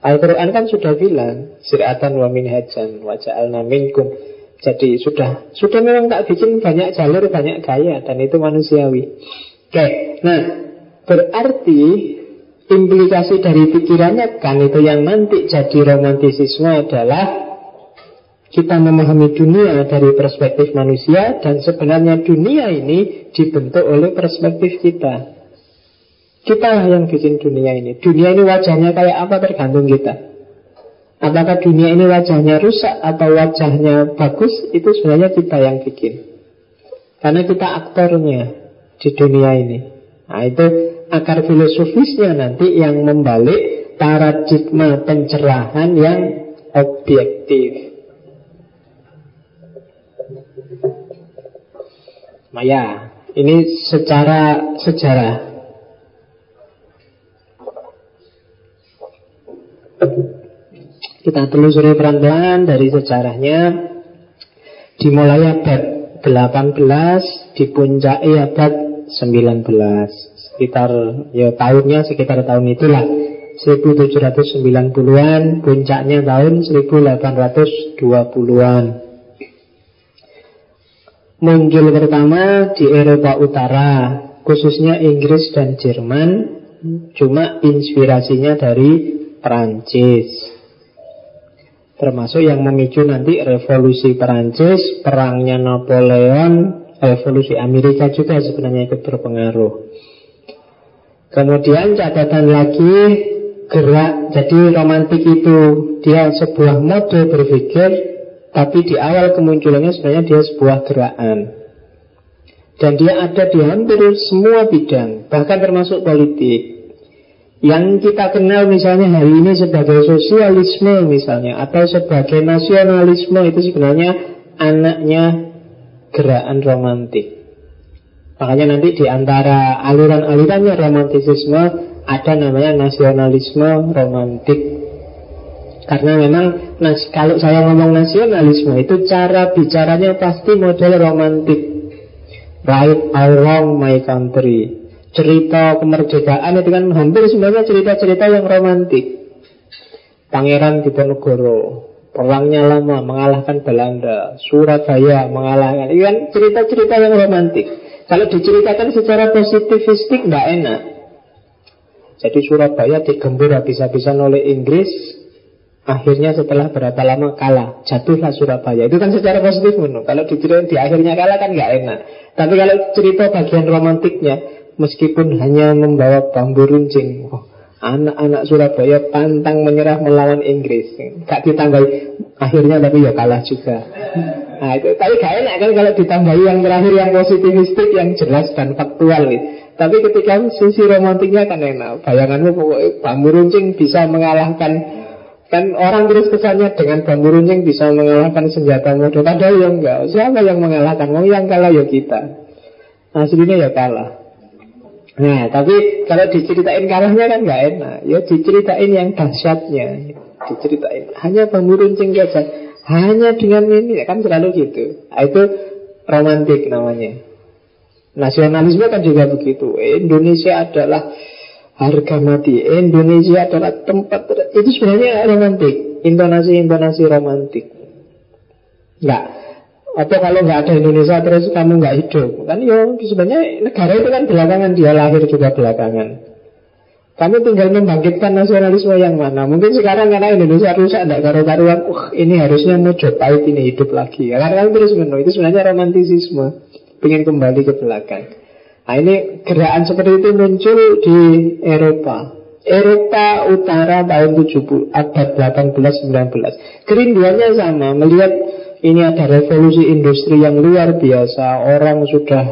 Al-Quran kan sudah bilang Siratan wa minhajan wa ja'alna minkum Jadi sudah Sudah memang tak bikin banyak jalur, banyak gaya Dan itu manusiawi Oke, nah Berarti Implikasi dari pikirannya kan Itu yang nanti jadi romantisisme adalah kita memahami dunia dari perspektif manusia dan sebenarnya dunia ini dibentuk oleh perspektif kita. Kita lah yang bikin dunia ini. Dunia ini wajahnya kayak apa tergantung kita. Apakah dunia ini wajahnya rusak atau wajahnya bagus, itu sebenarnya kita yang bikin. Karena kita aktornya di dunia ini. Nah itu akar filosofisnya nanti yang membalik paradigma pencerahan yang objektif. Maya, ini secara sejarah Kita telusuri pelan-pelan dari sejarahnya. Dimulai abad 18 Dipuncai abad 19 Sekitar ya tahunnya sekitar tahun itulah. 1790-an Puncaknya tahun 1820-an Muncul pertama di Eropa Utara Khususnya Inggris dan Jerman. Cuma inspirasinya dari Perancis Termasuk yang memicu nanti revolusi Perancis, perangnya Napoleon, revolusi Amerika juga sebenarnya ikut berpengaruh. Kemudian catatan lagi gerak, jadi romantik itu dia sebuah mode berpikir, tapi di awal kemunculannya sebenarnya dia sebuah gerakan. Dan dia ada di hampir semua bidang, bahkan termasuk politik. Yang kita kenal misalnya hari ini sebagai sosialisme misalnya Atau sebagai nasionalisme itu sebenarnya anaknya gerakan romantik Makanya nanti di antara aliran-alirannya romantisisme ada namanya nasionalisme romantik. Karena memang kalau saya ngomong nasionalisme itu cara bicaranya pasti model romantik. Right or wrong my country. Cerita kemerdekaan itu kan hampir semuanya cerita-cerita yang romantik. Pangeran Diponegoro, perangnya lama mengalahkan Belanda, Surabaya mengalahkan. Ini kan cerita-cerita yang romantik. Kalau diceritakan secara positifistik nggak enak. Jadi Surabaya digembur habis-habisan oleh Inggris Akhirnya setelah berapa lama kalah Jatuhlah Surabaya Itu kan secara positif menurut. Kalau diceritain di akhirnya kalah kan nggak enak Tapi kalau cerita bagian romantiknya Meskipun hanya membawa bambu runcing. Oh, Anak-anak Surabaya pantang menyerah melawan Inggris. Gak ditambahi Akhirnya tapi ya kalah juga. Nah itu Tapi gak enak kan kalau ditambahi yang terakhir Yang positivistik, yang jelas dan faktual gitu. Tapi ketika sisi romantiknya kan enak. Bayanganmu pokoknya bambu runcing bisa mengalahkan Kan orang terus kesannya dengan bambu runcing bisa mengalahkan senjata modern Padahal ya enggak. Siapa yang mengalahkan? Mau yang kalah ya kita. Aslinya ya kalah Nah tapi kalau diceritain kalahnya kan nggak enak Ya diceritain yang dahsyatnya Diceritain Hanya bambu runcing saja Hanya dengan ini Kan selalu gitu nah, Itu romantik namanya Nasionalisme kan juga begitu. Indonesia adalah harga mati. Indonesia adalah tempat itu sebenarnya romantik. Intonasi-intonasi romantik. Enggak. Atau kalau nggak ada Indonesia terus kamu nggak hidup, kan yo sebenarnya negara itu kan belakangan dia lahir juga belakangan. Kamu tinggal membangkitkan nasionalisme yang mana? Mungkin sekarang karena Indonesia rusak, tidak karu-karuan. Uh, ini harusnya mau pahit ini hidup lagi. Karena kan terus menuh. Itu sebenarnya romantisisme ingin kembali ke belakang. Nah ini gerakan seperti itu muncul di Eropa. Eropa Utara tahun 70, abad 18-19. Kerinduannya sama, melihat ini ada revolusi industri yang luar biasa. Orang sudah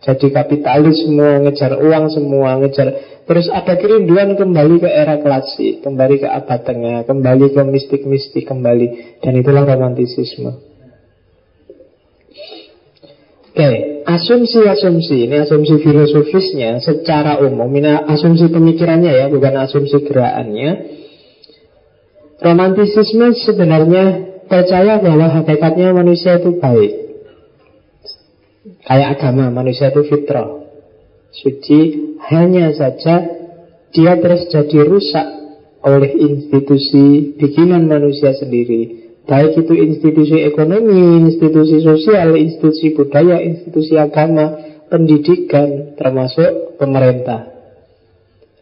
jadi kapitalis semua, ngejar uang semua, ngejar Terus ada kerinduan kembali ke era klasik, kembali ke abad tengah, kembali ke mistik-mistik kembali. Dan itulah romantisisme. Oke, asumsi-asumsi ini asumsi filosofisnya secara umum, ini asumsi pemikirannya ya, bukan asumsi gerakannya. Romantisisme sebenarnya percaya bahwa hakikatnya manusia itu baik. Kayak agama, manusia itu fitrah. Suci hanya saja dia terus jadi rusak oleh institusi bikinan manusia sendiri Baik itu institusi ekonomi, institusi sosial, institusi budaya, institusi agama, pendidikan, termasuk pemerintah.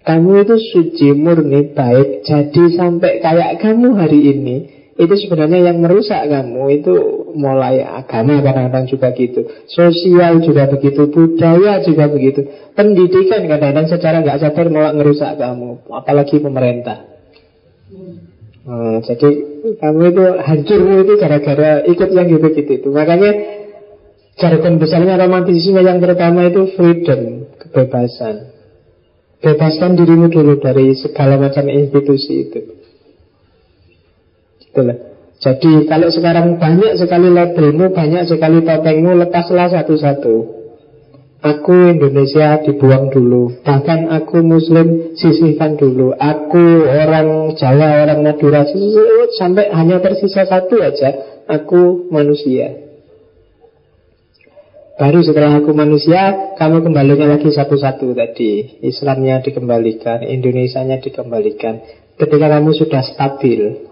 Kamu itu suci, murni, baik, jadi sampai kayak kamu hari ini, itu sebenarnya yang merusak kamu itu mulai agama kadang-kadang juga gitu sosial juga begitu budaya juga begitu pendidikan kadang-kadang secara nggak sadar malah ngerusak kamu apalagi pemerintah Nah, jadi kamu itu hancurmu itu gara-gara ikut yang gitu-gitu itu. Makanya jargon besarnya romantisisme yang pertama itu freedom, kebebasan. Bebaskan dirimu dulu dari segala macam institusi itu. Itulah. Jadi kalau sekarang banyak sekali labelmu, banyak sekali topengmu, lepaslah satu-satu. Aku Indonesia dibuang dulu. Bahkan aku Muslim sisihkan dulu. Aku orang Jawa, orang Madura Sampai hanya tersisa satu aja. Aku manusia. Baru setelah aku manusia Kamu kembalinya lagi satu-satu tadi. Islamnya dikembalikan Indonesianya dikembalikan. Ketika kamu sudah stabil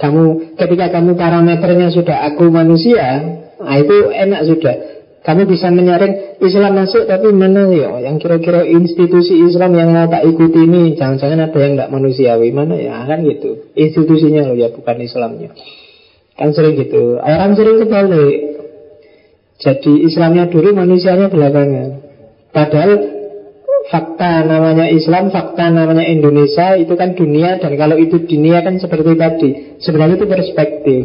kamu ketika kamu parameternya sudah aku manusia, nah itu enak sudah. Kamu bisa menyaring Islam masuk tapi mana ya? Yang kira-kira institusi Islam yang mau tak ikuti ini Jangan-jangan ada yang tidak manusiawi. Mana ya? Kan gitu. Institusinya loh ya bukan Islamnya. Kan sering gitu. Orang sering kebalik. Jadi Islamnya dulu manusianya belakangan. Padahal fakta namanya Islam, fakta namanya Indonesia itu kan dunia dan kalau itu dunia kan seperti tadi. Sebenarnya itu perspektif.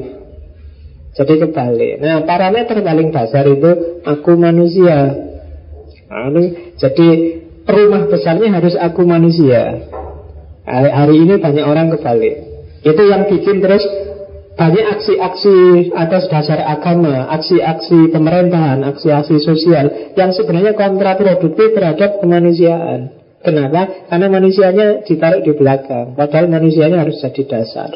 Jadi kebalik. Nah, parameter paling dasar itu aku manusia. Anu, jadi rumah besarnya harus aku manusia. Hari, hari ini banyak orang kebalik. Itu yang bikin terus banyak aksi-aksi atas dasar agama, aksi-aksi pemerintahan, aksi-aksi sosial yang sebenarnya kontraproduktif terhadap kemanusiaan. Kenapa? Karena manusianya ditaruh di belakang Padahal manusianya harus jadi dasar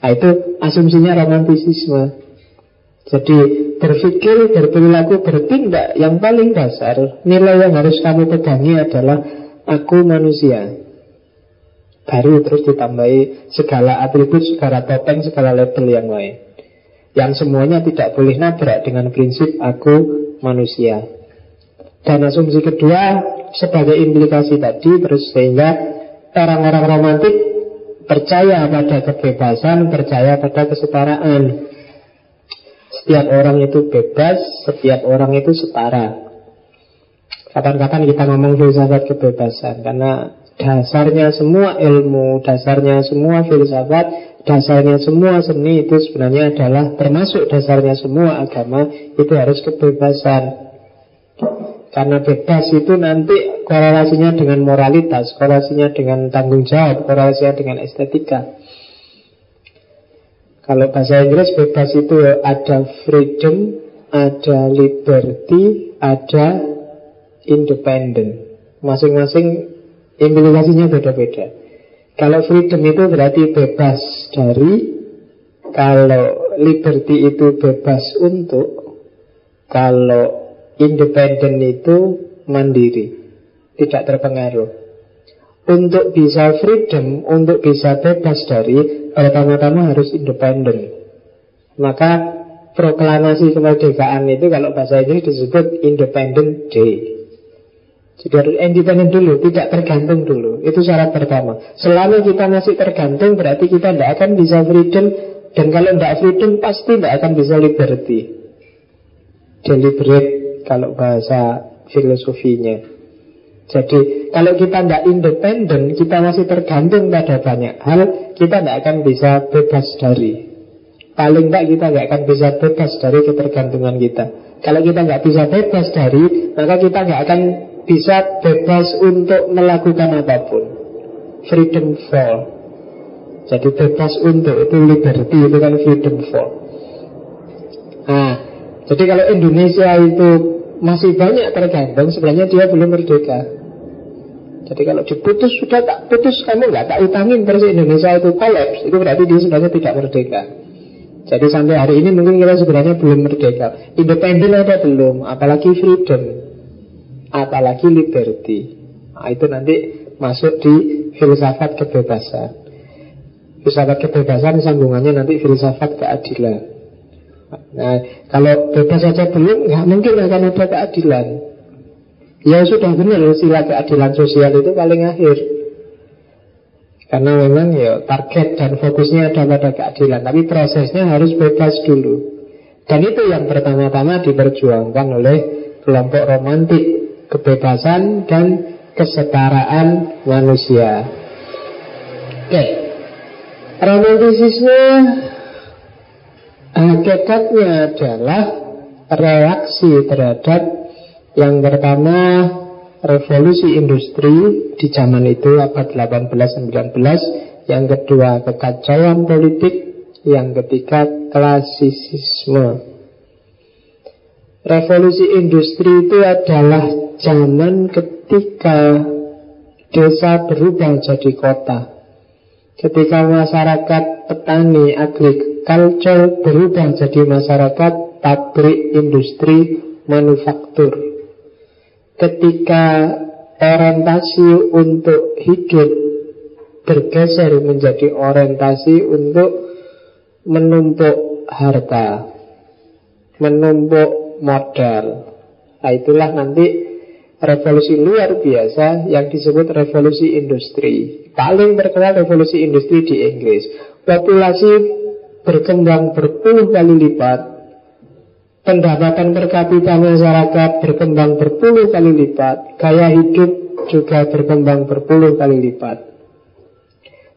Nah itu asumsinya romantisisme Jadi berpikir, berperilaku, bertindak Yang paling dasar Nilai yang harus kamu pegangi adalah Aku manusia Baru terus ditambahi segala atribut, segala topeng, segala label yang lain Yang semuanya tidak boleh nabrak dengan prinsip aku manusia Dan asumsi kedua sebagai implikasi tadi terus sehingga orang-orang romantik percaya pada kebebasan, percaya pada kesetaraan. Setiap orang itu bebas, setiap orang itu setara. Kapan-kapan kita ngomong filsafat kebebasan karena dasarnya semua ilmu, dasarnya semua filsafat, dasarnya semua seni itu sebenarnya adalah termasuk dasarnya semua agama itu harus kebebasan. Karena bebas itu nanti korelasinya dengan moralitas, korelasinya dengan tanggung jawab, korelasinya dengan estetika. Kalau bahasa Inggris bebas itu ada freedom, ada liberty, ada independent. Masing-masing implikasinya beda-beda. Kalau freedom itu berarti bebas dari, kalau liberty itu bebas untuk, kalau Independen itu mandiri Tidak terpengaruh. Untuk bisa freedom Untuk bisa bebas dari Pertama-tama harus independen Maka proklamasi kemerdekaan itu Kalau bahasa Inggris disebut Independent Day jadi harus independen dulu, tidak tergantung dulu Itu syarat pertama Selama kita masih tergantung berarti kita tidak akan bisa freedom Dan kalau tidak freedom pasti tidak akan bisa liberty Deliberate kalau bahasa filosofinya. Jadi kalau kita tidak independen, kita masih tergantung pada banyak hal, kita tidak akan bisa bebas dari. Paling tidak kita tidak akan bisa bebas dari ketergantungan kita. Kalau kita nggak bisa bebas dari, maka kita nggak akan bisa bebas untuk melakukan apa pun. Freedom for. Jadi bebas untuk itu liberty itu kan freedom for. Nah, jadi kalau Indonesia itu masih banyak tergantung sebenarnya dia belum merdeka. Jadi kalau diputus sudah tak putus kamu nggak tak utangin terus Indonesia itu kolaps itu berarti dia sebenarnya tidak merdeka. Jadi sampai hari ini mungkin kita sebenarnya belum merdeka. Independen ada belum, apalagi freedom, apalagi liberty. Nah, itu nanti masuk di filsafat kebebasan. Filsafat kebebasan sambungannya nanti filsafat keadilan. Nah, kalau bebas saja belum, nggak mungkin akan ada keadilan. Ya sudah benar istilah keadilan sosial itu paling akhir. Karena memang ya target dan fokusnya ada pada keadilan, tapi prosesnya harus bebas dulu. Dan itu yang pertama-tama diperjuangkan oleh kelompok romantik, kebebasan dan kesetaraan manusia. Oke, romantisisme Hakikatnya adalah reaksi terhadap yang pertama revolusi industri di zaman itu abad 18-19 Yang kedua kekacauan politik Yang ketiga klasisisme Revolusi industri itu adalah zaman ketika desa berubah jadi kota Ketika masyarakat petani agrik culture berubah jadi masyarakat pabrik, industri, manufaktur. Ketika orientasi untuk hidup bergeser menjadi orientasi untuk menumpuk harta, menumpuk modal. Nah itulah nanti revolusi luar biasa yang disebut revolusi industri. Paling terkenal revolusi industri di Inggris. Populasi berkembang berpuluh kali lipat Pendapatan per kapita masyarakat berkembang berpuluh kali lipat Gaya hidup juga berkembang berpuluh kali lipat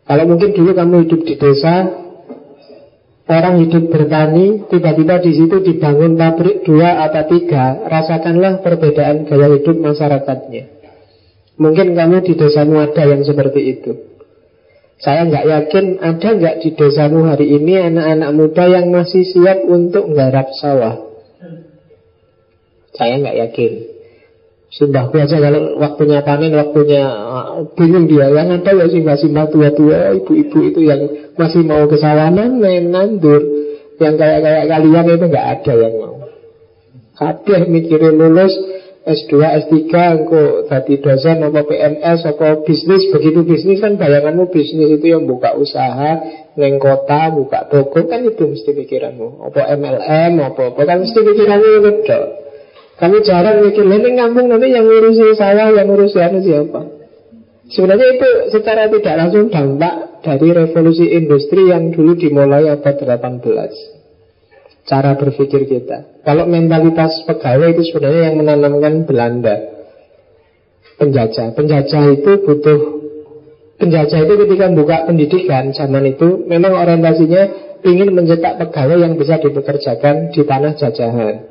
Kalau mungkin dulu kamu hidup di desa Orang hidup bertani Tiba-tiba di situ dibangun pabrik dua atau tiga Rasakanlah perbedaan gaya hidup masyarakatnya Mungkin kamu di desamu ada yang seperti itu saya nggak yakin ada nggak di desamu hari ini anak-anak muda yang masih siap untuk nggarap sawah. Saya nggak yakin. Simbahku aja kalau waktunya panen, waktunya uh, bingung dia. Yang ada ya simbah-simbah tua-tua, ibu-ibu itu yang masih mau ke sawanan, main nandur. Yang kayak-kayak kalian itu nggak ada yang mau. Kabeh mikirin lulus, S2, S3, engko tadi dosen apa PNS apa bisnis begitu bisnis kan bayanganmu bisnis itu yang buka usaha neng kota buka toko kan itu mesti pikiranmu apa MLM apa apa kan mesti pikiranmu itu kamu jarang mikir ini ngambung nanti yang ngurusi saya yang ngurusi anu siapa sebenarnya itu secara tidak langsung dampak dari revolusi industri yang dulu dimulai abad 18 cara berpikir kita. Kalau mentalitas pegawai itu sebenarnya yang menanamkan Belanda. Penjajah. Penjajah itu butuh penjajah itu ketika buka pendidikan zaman itu memang orientasinya ingin mencetak pegawai yang bisa dipekerjakan di tanah jajahan.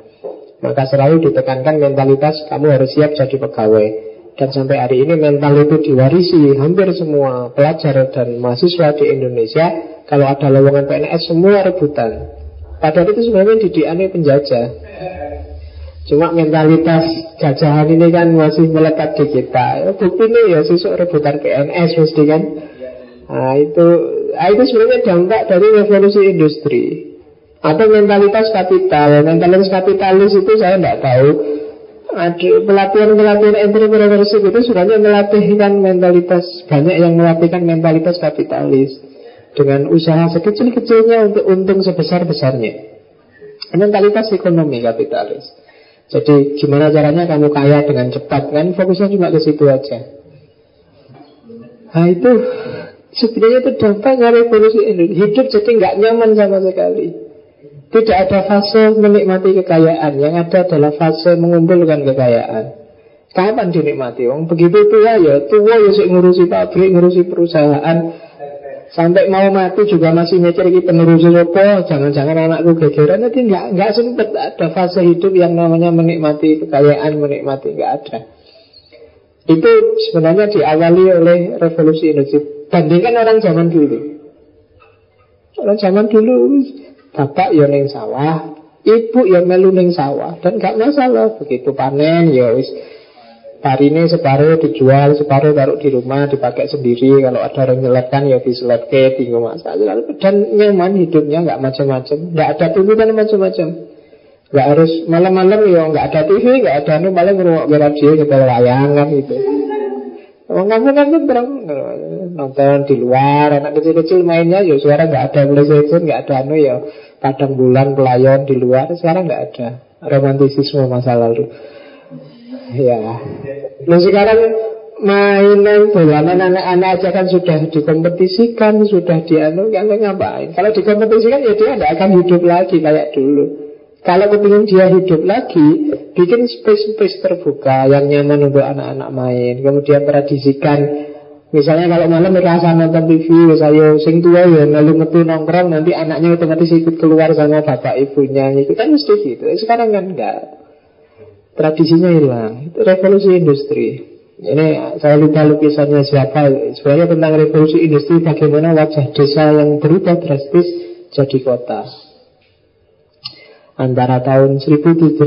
Maka selalu ditekankan mentalitas kamu harus siap jadi pegawai. Dan sampai hari ini mental itu diwarisi hampir semua pelajar dan mahasiswa di Indonesia. Kalau ada lowongan PNS semua rebutan. Padahal itu sebenarnya didikannya penjajah Cuma mentalitas jajahan ini kan masih melekat di kita ya, Bukti nih ya sisuk rebutan PNS mesti kan Nah itu, nah, itu sebenarnya dampak dari revolusi industri Atau mentalitas kapital Mentalitas kapitalis itu saya tidak tahu pelatihan-pelatihan entrepreneurship itu sebenarnya melatihkan mentalitas banyak yang melatihkan mentalitas kapitalis dengan usaha sekecil-kecilnya untuk untung sebesar-besarnya. Mentalitas ekonomi kapitalis. Jadi gimana caranya kamu kaya dengan cepat kan fokusnya cuma ke situ aja. Nah itu sebenarnya itu dampaknya revolusi. Hidup jadi nggak nyaman sama sekali. Tidak ada fase menikmati kekayaan. Yang ada adalah fase mengumpulkan kekayaan. Kapan dinikmati? Wong begitu tua ya, tua ya ngurusi pabrik, ngurusi perusahaan, Sampai mau mati juga masih mikir ini penerus apa Jangan-jangan anakku gegeran Nanti nggak nggak sempat ada fase hidup yang namanya menikmati kekayaan Menikmati nggak ada Itu sebenarnya diawali oleh revolusi industri Bandingkan orang zaman dulu Orang zaman dulu Bapak ya neng sawah Ibu ya melu neng sawah Dan nggak masalah Begitu panen ya wis ini separuh dijual, separuh taruh di rumah, dipakai sendiri. Kalau ada orang nyeletkan ya diseletke, tinggal masak. Dan nyaman hidupnya, nggak macam-macam. Nggak ada tuntutan macam-macam. Nggak harus malam-malam ya nggak ada TV, nggak ada anu paling ngerungok radio kita layangan gitu. Orang kamu kan berang nonton di luar, anak kecil-kecil mainnya ya suara nggak ada PlayStation, nggak ada anu ya padang bulan pelayon di luar. Sekarang nggak ada romantisisme masa lalu. Ya. Nah sekarang mainan bulanan anak-anak aja kan sudah dikompetisikan, sudah dianu kan ngapain? Kalau dikompetisikan ya dia tidak akan hidup lagi kayak dulu. Kalau kepingin dia hidup lagi, bikin space-space terbuka yang nyaman untuk anak-anak main. Kemudian tradisikan Misalnya kalau malam merasa nonton TV, saya sing tua ya lalu metu nongkrong, nanti anaknya otomatis ikut keluar sama bapak ibunya, itu kan mesti gitu. Sekarang kan enggak. Tradisinya hilang. Itu revolusi industri. Ini saya lupa lukisannya siapa. Sebenarnya tentang revolusi industri bagaimana wajah desa yang berubah drastis jadi kota. Antara tahun 1760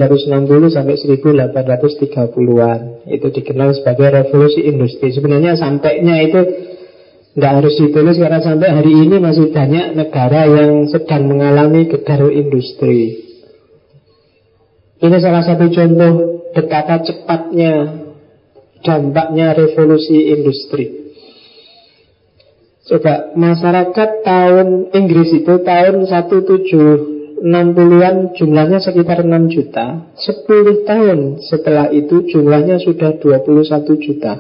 sampai 1830-an itu dikenal sebagai revolusi industri. Sebenarnya sampainya itu tidak harus ditulis karena sampai hari ini masih banyak negara yang sedang mengalami gedar industri. Ini salah satu contoh betapa cepatnya dampaknya revolusi industri. Coba masyarakat tahun Inggris itu tahun 1760-an jumlahnya sekitar 6 juta. 10 tahun setelah itu jumlahnya sudah 21 juta.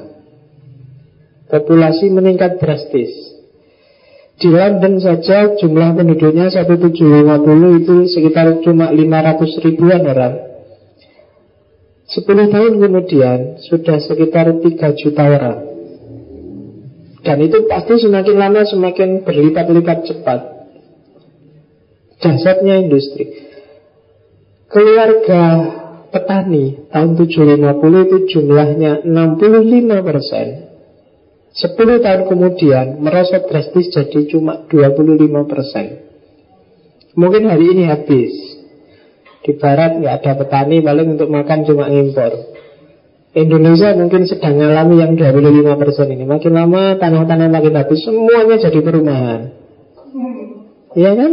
Populasi meningkat drastis. Di London saja jumlah penduduknya 1750 itu sekitar cuma 500 ribuan orang. Sepuluh tahun kemudian sudah sekitar 3 juta orang. Dan itu pasti semakin lama semakin berlipat-lipat cepat Dasarnya industri Keluarga petani tahun 750 itu jumlahnya 65 persen 10 tahun kemudian merosot drastis jadi cuma 25 persen Mungkin hari ini habis di barat nggak ada petani paling untuk makan cuma impor. Indonesia mungkin sedang mengalami yang 25% ini. Makin lama tanah-tanah makin habis, semuanya jadi perumahan. Iya kan?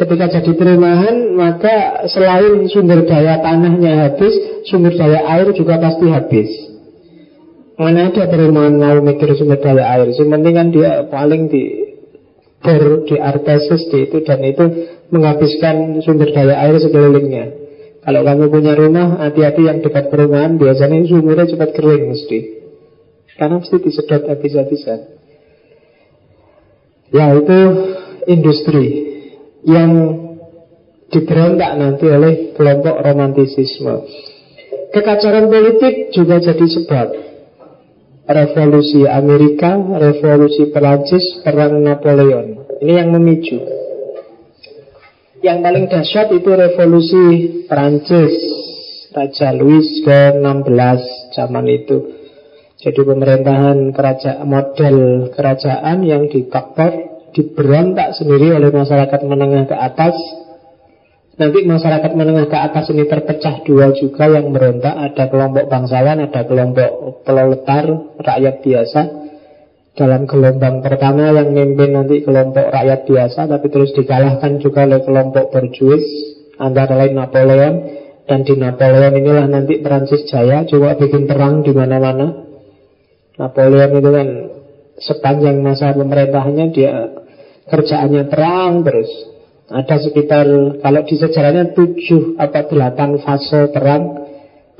Ketika jadi perumahan, maka selain sumber daya tanahnya habis, sumber daya air juga pasti habis. Mana ada perumahan mau mikir sumber daya air? Yang penting kan dia paling di bor, di artesis, di itu dan itu menghabiskan sumber daya air sekelilingnya. Kalau kamu punya rumah, hati-hati yang dekat perumahan, biasanya sumurnya cepat kering mesti. Karena mesti disedot habis-habisan. Ya itu industri yang diberontak nanti oleh kelompok romantisisme. Kekacauan politik juga jadi sebab revolusi Amerika, revolusi Perancis, perang Napoleon. Ini yang memicu. Yang paling dahsyat itu revolusi Prancis Raja Louis ke-16 zaman itu Jadi pemerintahan kerajaan model kerajaan yang dikaktor Diberontak sendiri oleh masyarakat menengah ke atas. Nanti masyarakat menengah ke atas ini terpecah dua juga yang merontak. Ada kelompok bangsawan, ada kelompok proletar, rakyat biasa. Dalam gelombang pertama yang memimpin nanti kelompok rakyat biasa tapi terus dikalahkan juga oleh kelompok berjuis antara lain Napoleon. Dan di Napoleon inilah nanti Prancis jaya coba bikin perang di mana-mana. Napoleon itu kan sepanjang masa pemerintahannya dia kerjaannya perang terus ada sekitar kalau di sejarahnya tujuh atau delapan fase perang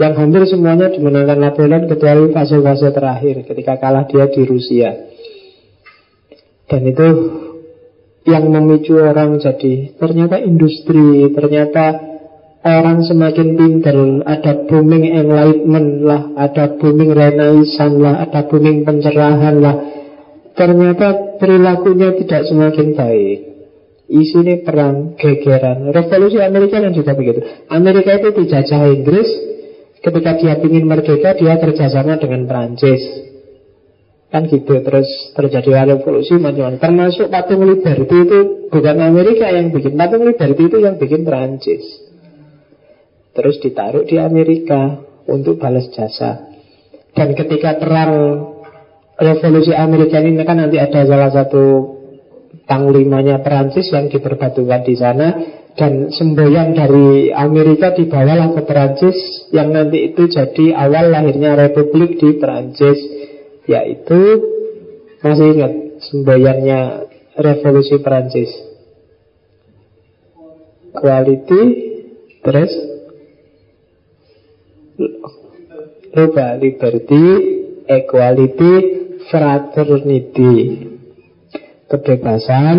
yang hampir semuanya dimenangkan Napoleon kecuali fase-fase terakhir ketika kalah dia di Rusia. Dan itu yang memicu orang jadi ternyata industri, ternyata orang semakin pintar, ada booming enlightenment lah, ada booming renaissance lah, ada booming pencerahan lah. Ternyata perilakunya tidak semakin baik. Isinya perang, gegeran. Revolusi Amerika kan juga begitu. Amerika itu dijajah Inggris, ketika dia ingin merdeka, dia kerjasama dengan Perancis. Kan gitu terus terjadi revolusi macam-macam Termasuk patung Liberty itu bukan Amerika yang bikin Patung Liberty itu yang bikin Perancis Terus ditaruh di Amerika Untuk balas jasa Dan ketika perang Revolusi Amerika ini kan nanti ada salah satu Panglimanya Perancis yang diperbatukan di sana. Dan semboyan dari Amerika dibawalah ke Perancis yang nanti itu jadi awal lahirnya Republik di Perancis yaitu masih ingat semboyannya revolusi Perancis. Quality terus lupa liberty equality fraternity kebebasan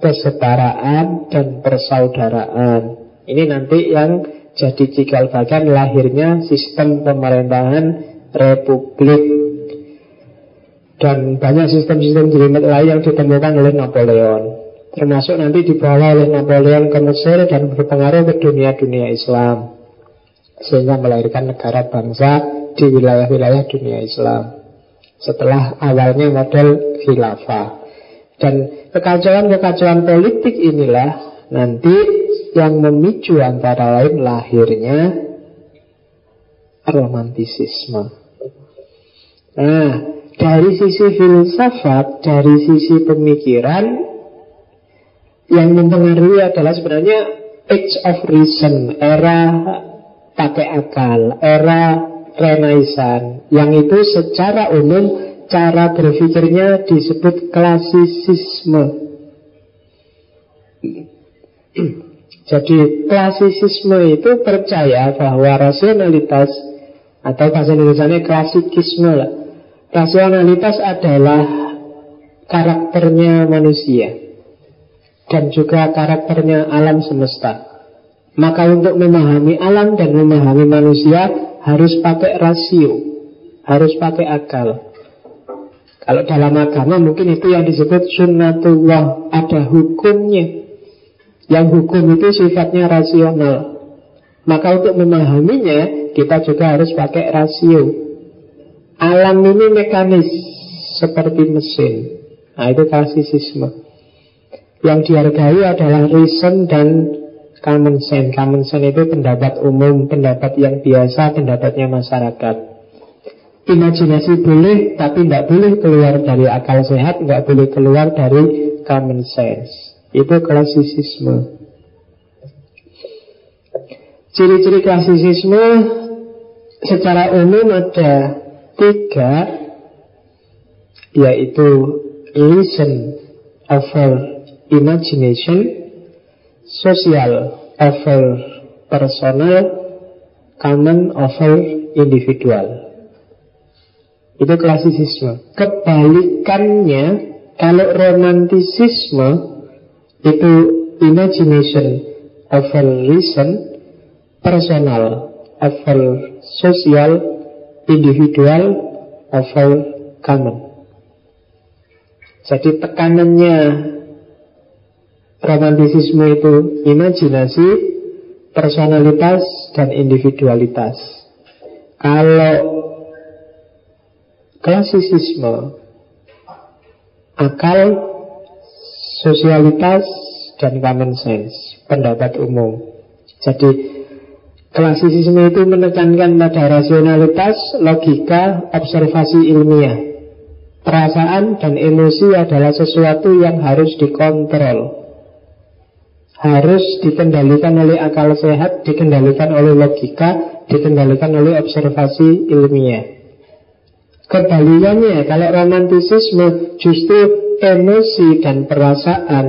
kesetaraan dan persaudaraan. Ini nanti yang jadi cikal bakal lahirnya sistem pemerintahan republik. Dan banyak sistem-sistem jelimet lain yang ditemukan oleh Napoleon. Termasuk nanti dibawa oleh Napoleon ke Mesir dan berpengaruh ke dunia-dunia Islam. Sehingga melahirkan negara bangsa di wilayah-wilayah dunia Islam Setelah awalnya model khilafah Dan kekacauan-kekacauan politik inilah nanti yang memicu antara lain lahirnya romantisisme. Nah, dari sisi filsafat, dari sisi pemikiran yang mempengaruhi adalah sebenarnya age of reason, era pakai akal, era renaissance, yang itu secara umum cara berpikirnya disebut klasisisme. Jadi klasisisme itu percaya bahwa rasionalitas atau bahasa Indonesia klasikisme lah Rasionalitas adalah karakternya manusia dan juga karakternya alam semesta. Maka untuk memahami alam dan memahami manusia harus pakai rasio, harus pakai akal. Kalau dalam agama mungkin itu yang disebut sunnatullah, ada hukumnya. Yang hukum itu sifatnya rasional. Maka untuk memahaminya kita juga harus pakai rasio. Alam ini mekanis seperti mesin. Nah itu klasisisme. Yang dihargai adalah reason dan common sense. Common sense itu pendapat umum, pendapat yang biasa, pendapatnya masyarakat. Imajinasi boleh, tapi tidak boleh keluar dari akal sehat, nggak boleh keluar dari common sense. Itu klasisisme. Ciri-ciri klasisisme secara umum ada tiga, yaitu reason over imagination, social over personal, common over individual. Itu klasisisme. Kebalikannya, kalau romantisisme itu imagination over reason, personal over social, individual over common. Jadi tekanannya romantisisme itu imajinasi, personalitas, dan individualitas. Kalau klasisisme, akal, sosialitas, dan common sense, pendapat umum. Jadi klasisisme itu menekankan pada rasionalitas, logika, observasi ilmiah. Perasaan dan emosi adalah sesuatu yang harus dikontrol harus dikendalikan oleh akal sehat, dikendalikan oleh logika, dikendalikan oleh observasi ilmiah. Kebalikannya, kalau romantisisme justru emosi dan perasaan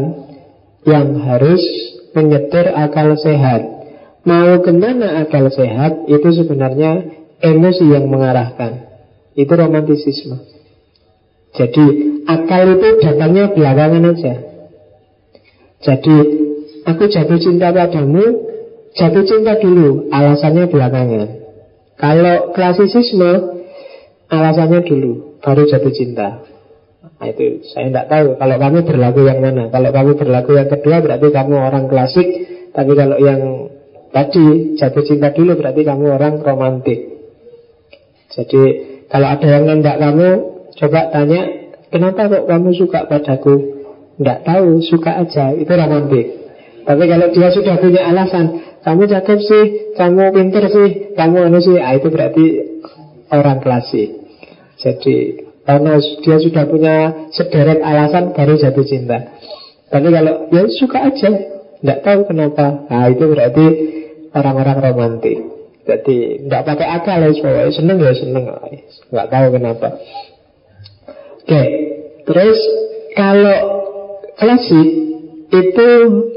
yang harus menyetir akal sehat. Mau ke mana akal sehat, itu sebenarnya emosi yang mengarahkan. Itu romantisisme. Jadi akal itu datangnya belakangan aja. Jadi aku jatuh cinta padamu, jatuh cinta dulu, alasannya belakangan. Kalau klasisisme, alasannya dulu, baru jatuh cinta. Nah, itu saya tidak tahu. Kalau kamu berlaku yang mana? Kalau kamu berlaku yang kedua, berarti kamu orang klasik. Tapi kalau yang tadi jatuh cinta dulu, berarti kamu orang romantik. Jadi kalau ada yang nendak kamu, coba tanya, kenapa kok kamu suka padaku? Tidak tahu, suka aja. Itu romantik. Tapi kalau dia sudah punya alasan, kamu cakep sih, kamu pinter sih, kamu anu sih, ah, itu berarti orang klasik. Jadi karena dia sudah punya sederet alasan baru jatuh cinta. Tapi kalau ya suka aja, tidak tahu kenapa, nah itu berarti orang-orang romantis. Jadi tidak pakai akal ya, pokoknya seneng ya seneng, nggak tahu kenapa. Oke, terus kalau klasik itu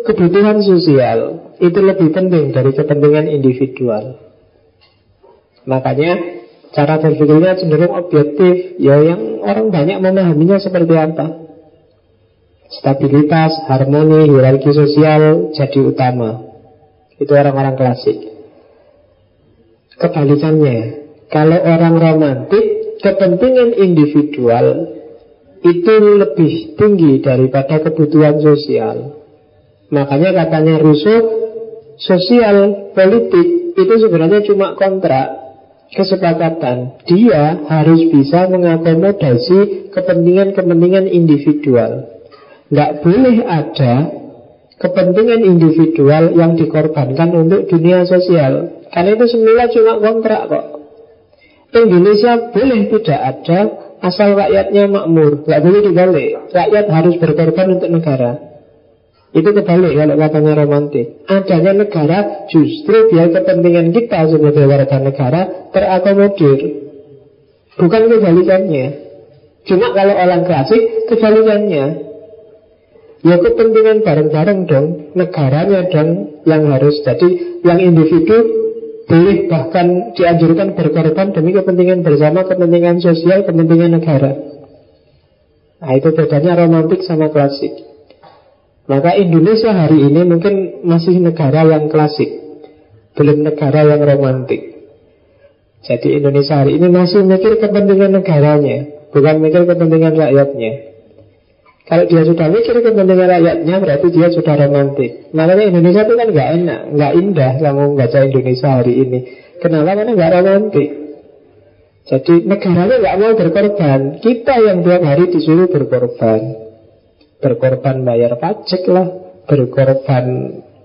kebutuhan sosial itu lebih penting dari kepentingan individual. Makanya cara berpikirnya cenderung objektif, ya yang orang banyak memahaminya seperti apa. Stabilitas, harmoni, hierarki sosial jadi utama. Itu orang-orang klasik. Kebalikannya, kalau orang romantik, kepentingan individual itu lebih tinggi daripada kebutuhan sosial. Makanya katanya Rousseau, sosial politik itu sebenarnya cuma kontrak kesepakatan. Dia harus bisa mengakomodasi kepentingan-kepentingan individual. Nggak boleh ada kepentingan individual yang dikorbankan untuk dunia sosial. Karena itu semula cuma kontrak kok. Indonesia boleh tidak ada Asal rakyatnya makmur, nggak boleh dibalik. Rakyat harus berkorban untuk negara. Itu kebalik kalau katanya romantik. Adanya negara justru biar kepentingan kita sebagai warga negara terakomodir. Bukan kebalikannya. Cuma kalau orang klasik kebalikannya. Ya kepentingan bareng-bareng dong, negaranya dong yang harus jadi yang individu boleh bahkan dianjurkan berkorban demi kepentingan bersama, kepentingan sosial, kepentingan negara. Nah itu bedanya romantik sama klasik. Maka Indonesia hari ini mungkin masih negara yang klasik, belum negara yang romantik. Jadi Indonesia hari ini masih mikir kepentingan negaranya, bukan mikir kepentingan rakyatnya. Kalau dia sudah mikir kepentingan rakyatnya berarti dia sudah romantis. Makanya Indonesia itu kan nggak enak, nggak indah kamu baca Indonesia hari ini. Kenapa? Karena nggak romantis. Jadi negaranya nggak mau berkorban. Kita yang tiap hari disuruh berkorban. Berkorban bayar pajak lah, berkorban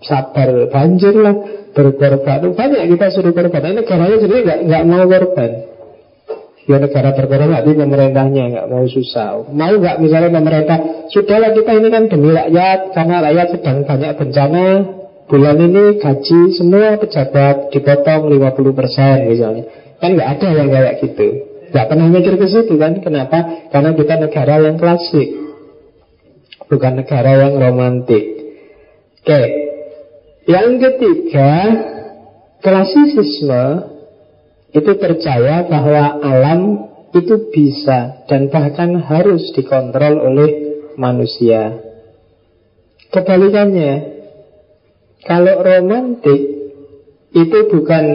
sabar banjir lah, berkorban banyak kita suruh korban. Negaranya sendiri nggak mau korban. Ya negara berkembang tapi pemerintahnya nggak mau susah. Mau nggak misalnya pemerintah sudahlah kita ini kan demi rakyat karena rakyat sedang banyak bencana. Bulan ini gaji semua pejabat dipotong 50% misalnya. Kan nggak ada yang kayak gitu. Nggak pernah mikir ke situ kan? Kenapa? Karena kita negara yang klasik, bukan negara yang romantik. Oke, yang ketiga klasisisme itu percaya bahwa alam itu bisa dan bahkan harus dikontrol oleh manusia. Kebalikannya, kalau romantik itu bukan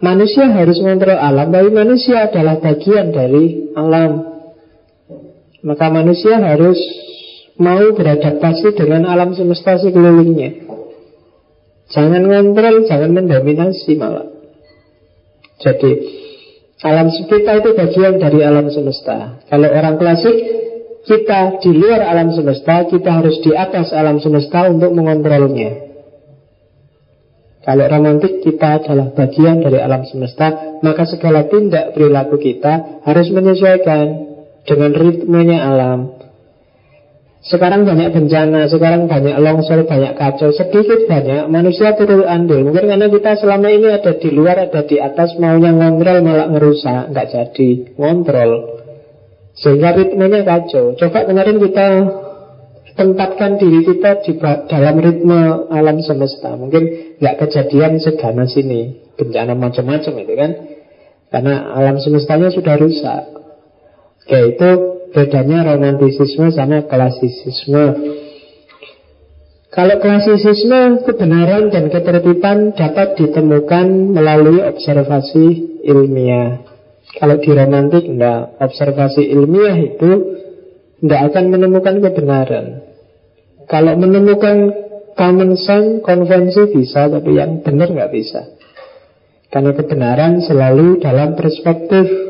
manusia harus mengontrol alam, tapi manusia adalah bagian dari alam. Maka manusia harus mau beradaptasi dengan alam semesta sekelilingnya. Jangan ngontrol, jangan mendominasi malah. Jadi alam kita itu bagian dari alam semesta. Kalau orang klasik kita di luar alam semesta, kita harus di atas alam semesta untuk mengontrolnya. Kalau romantik kita adalah bagian dari alam semesta, maka segala tindak perilaku kita harus menyesuaikan dengan ritmenya alam. Sekarang banyak bencana, sekarang banyak longsor, banyak kacau Sedikit banyak manusia turun andil. Mungkin karena kita selama ini ada di luar, ada di atas Maunya ngontrol malah ngerusak Nggak jadi, ngontrol. Sehingga ritmenya kacau. Coba kemarin kita tempatkan diri kita di dalam ritme alam semesta. Mungkin nggak kejadian seganas ini Bencana macam-macam itu kan. Karena alam semestanya sudah rusak. Oke, itu bedanya romantisisme sama klasisisme. Kalau klasisisme, kebenaran dan ketertiban dapat ditemukan melalui observasi ilmiah. Kalau di romantik, enggak. Observasi ilmiah itu enggak akan menemukan kebenaran. Kalau menemukan common sense, konvensi bisa, tapi yang benar nggak bisa. Karena kebenaran selalu dalam perspektif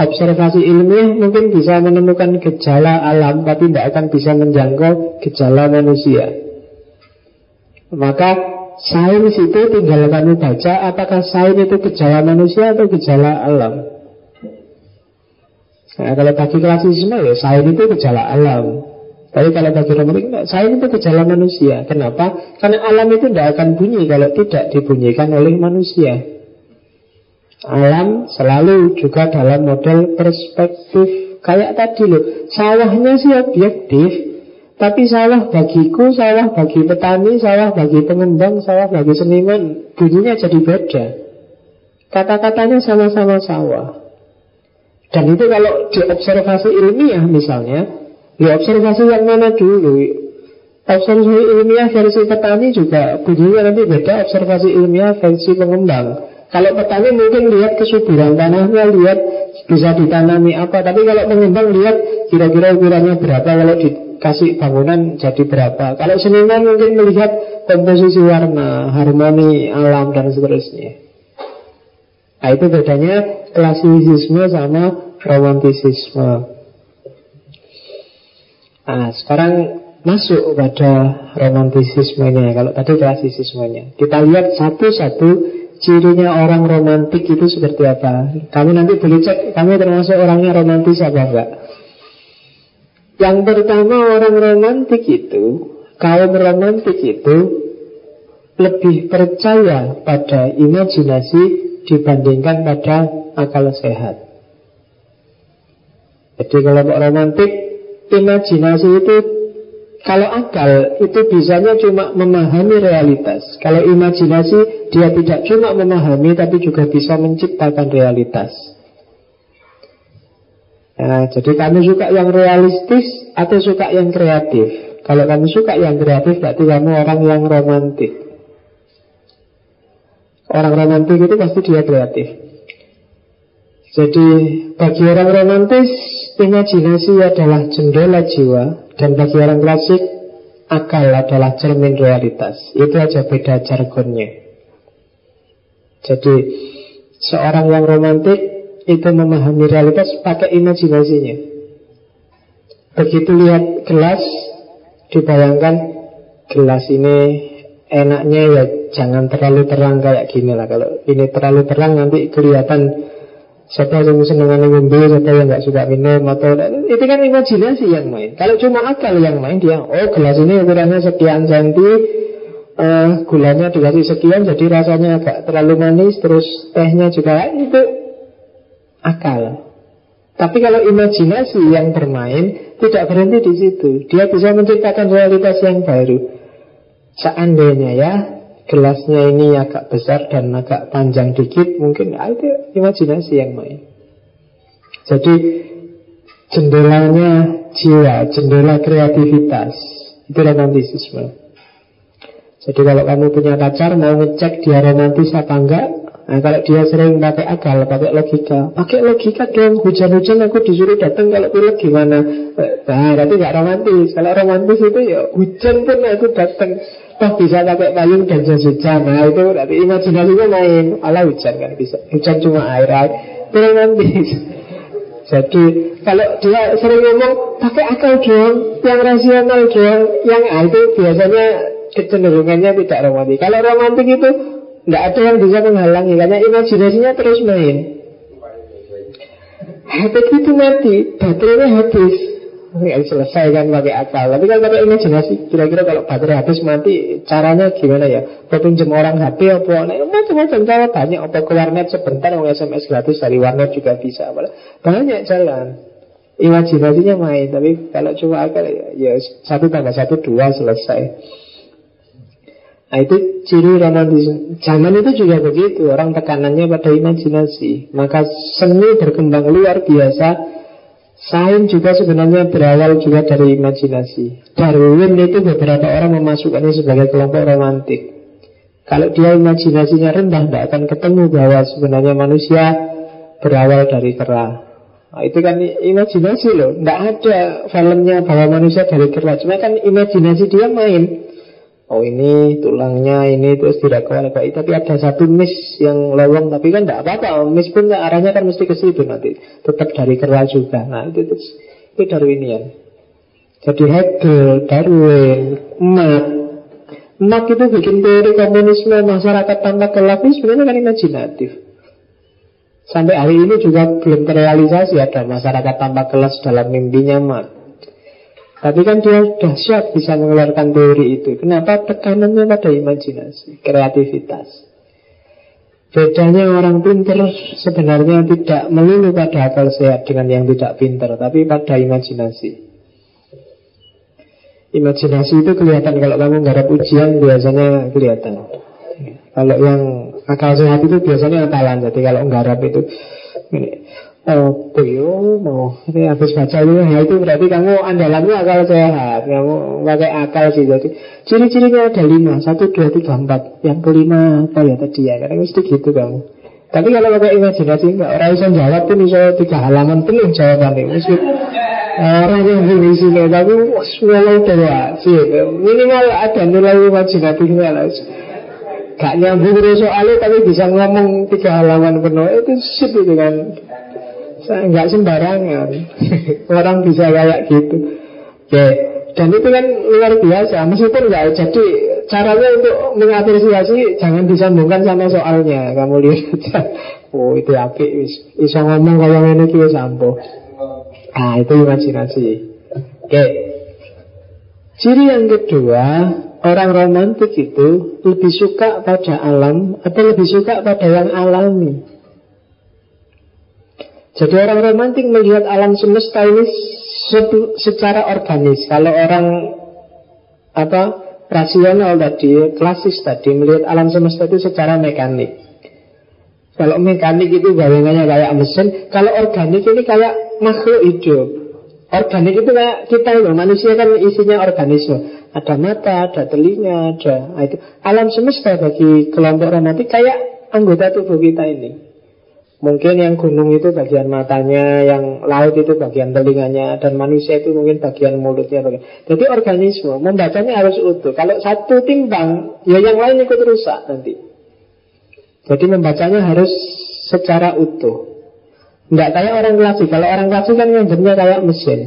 observasi ilmiah mungkin bisa menemukan gejala alam tapi tidak akan bisa menjangkau gejala manusia. Maka sains itu tinggal kamu baca apakah sains itu gejala manusia atau gejala alam. Nah, kalau bagi klasisme ya sains itu gejala alam. Tapi kalau bagi romantik sains itu gejala manusia. Kenapa? Karena alam itu tidak akan bunyi kalau tidak dibunyikan oleh manusia. Alam selalu juga dalam model perspektif. Kayak tadi loh Sawahnya sih objektif. Tapi sawah bagiku, sawah bagi petani Sawah bagi pengembang, sawah bagi seniman Bunyinya jadi beda. Kata-katanya sama-sama sawah. Dan itu kalau diobservasi ilmiah misalnya Ya observasi yang mana dulu? Observasi ilmiah versi petani juga Bunyinya nanti beda observasi ilmiah versi pengembang kalau petani mungkin lihat kesuburan tanahnya, lihat bisa ditanami apa. Tapi kalau pengembang lihat kira-kira ukurannya berapa, kalau dikasih bangunan jadi berapa. Kalau seniman mungkin melihat komposisi warna, harmoni alam dan seterusnya. Nah itu bedanya klasisisme sama romantisisme. Nah sekarang masuk pada romantisismenya Kalau tadi klasisismenya Kita lihat satu-satu Cirinya orang romantik itu seperti apa? Kamu nanti boleh cek, kamu termasuk orangnya romantis apa enggak? Yang pertama orang romantik itu, kaum romantik itu lebih percaya pada imajinasi dibandingkan pada akal sehat. Jadi kalau romantik, imajinasi itu kalau akal itu bisanya cuma memahami realitas. Kalau imajinasi dia tidak cuma memahami tapi juga bisa menciptakan realitas. Ya, jadi kamu suka yang realistis atau suka yang kreatif? Kalau kamu suka yang kreatif berarti kamu orang yang romantik. Orang romantik itu pasti dia kreatif. Jadi bagi orang romantis imajinasi adalah jendela jiwa dan bagi orang klasik, akal adalah cermin realitas. Itu aja beda jargonnya. Jadi, seorang yang romantik itu memahami realitas pakai imajinasinya. Begitu lihat gelas, dibayangkan gelas ini enaknya ya jangan terlalu terang kayak gini lah. Kalau ini terlalu terang nanti kelihatan Siapa yang seneng ngombe, siapa yang nggak suka minum atau itu kan imajinasi yang main. Kalau cuma akal yang main dia, oh gelas ini ukurannya sekian senti, uh, gulanya dikasih sekian, jadi rasanya agak terlalu manis, terus tehnya juga itu akal. Tapi kalau imajinasi yang bermain tidak berhenti di situ, dia bisa menciptakan realitas yang baru. Seandainya ya, gelasnya ini agak besar dan agak panjang dikit, mungkin ya, itu imajinasi yang main. Jadi jendelanya jiwa, jendela kreativitas, itu romantisisme. Jadi kalau kamu punya pacar mau ngecek dia romantis apa enggak, Nah kalau dia sering pakai akal, pakai logika Pakai logika dong, hujan-hujan aku disuruh datang kalau pilih gimana Nah tapi nggak romantis Kalau romantis itu ya hujan pun aku datang Toh bisa pakai payung dan hujan Nah itu berarti imajinasinya main Alah hujan kan bisa. Hujan cuma air air Itu romantis Jadi kalau dia sering ngomong Pakai akal dong Yang rasional dong. Yang ah, itu biasanya kecenderungannya tidak romantis. Kalau romantis itu Tidak ada yang bisa menghalangi Karena imajinasinya terus main. Habis itu mati Baterainya habis nggak selesai kan pakai akal. Tapi kan pakai imajinasi kira-kira kalau baterai habis mati caranya gimana ya? Pinjam orang HP apa? Nah, macam-macam cara banyak apa ke warnet sebentar mau SMS gratis dari warnet juga bisa. Banyak jalan. Imajinasinya main tapi kalau cuma akal ya, ya satu tambah satu dua selesai. Nah itu ciri romantisme. Zaman itu juga begitu Orang tekanannya pada imajinasi. Maka seni berkembang luar biasa Sains juga sebenarnya berawal juga dari imajinasi. Darwin itu beberapa orang memasukkannya sebagai kelompok romantik. Kalau dia imajinasinya rendah, tidak akan ketemu bahwa sebenarnya manusia berawal dari kera. Nah, itu kan imajinasi loh. Tidak ada filmnya bahwa manusia dari kera. Cuma kan imajinasi dia main. Oh ini tulangnya ini terus baik Tapi ada satu mis yang lowong Tapi kan tidak apa-apa. Mis pun arahnya kan mesti ke situ nanti. Tetap dari kera juga. Nah itu, itu, itu Darwinian. Jadi Hegel, Darwin, Marx. Marx itu bikin teori komunisme masyarakat tanpa gelap sebenarnya kan imajinatif. Sampai hari ini juga belum terrealisasi ada masyarakat tanpa kelas dalam mimpinya Marx tapi kan dia dahsyat bisa mengeluarkan teori itu. Kenapa tekanannya pada imajinasi, kreativitas. Bedanya orang pinter sebenarnya tidak melulu pada akal sehat dengan yang tidak pinter, tapi pada imajinasi. Imajinasi itu kelihatan kalau kamu garap ujian biasanya kelihatan. Kalau yang akal sehat itu biasanya akalan. Jadi kalau nggarap itu ini, Oh, yo mau ini habis baca itu, ya itu berarti kamu andalanmu akal sehat, kamu pakai akal sih. Jadi ciri-cirinya ada lima, satu, dua, tiga, empat. Yang kelima apa ya tadi ya? Karena mesti gitu kamu. Tapi kalau pakai imajinasi enggak, orang bisa jawab pun bisa tiga halaman penuh jawabannya. Mesti orang yang di sini, tapi semua udah sih. Minimal ada nilai imajinatifnya lah. Gak nyambung soalnya tapi bisa ngomong tiga halaman penuh itu sip kan nggak sembarangan. Orang bisa kayak gitu. Oke, dan itu kan luar biasa. Meskipun nggak jadi caranya untuk mengapresiasi jangan disambungkan sama soalnya. Kamu lihat. Oh itu api bisa ngomong kalau ini kita sampo ah itu imajinasi. Oke. Ciri yang kedua orang romantis itu lebih suka pada alam atau lebih suka pada yang alami jadi orang romantik melihat alam semesta ini secara organis. Kalau orang apa rasional tadi, klasis tadi melihat alam semesta itu secara mekanik. Kalau mekanik itu bayangannya kayak mesin, kalau organik ini kayak makhluk hidup. Organik itu kayak kita itu, manusia kan isinya organisme. Ada mata, ada telinga, ada nah itu. Alam semesta bagi kelompok romantik kayak anggota tubuh kita ini. Mungkin yang gunung itu bagian matanya, yang laut itu bagian telinganya, dan manusia itu mungkin bagian mulutnya. Bagian. Jadi organisme, membacanya harus utuh. Kalau satu timbang, ya yang lain ikut rusak nanti. Jadi membacanya harus secara utuh. Tidak kayak orang klasik. Kalau orang klasik kan nganggapnya kayak mesin.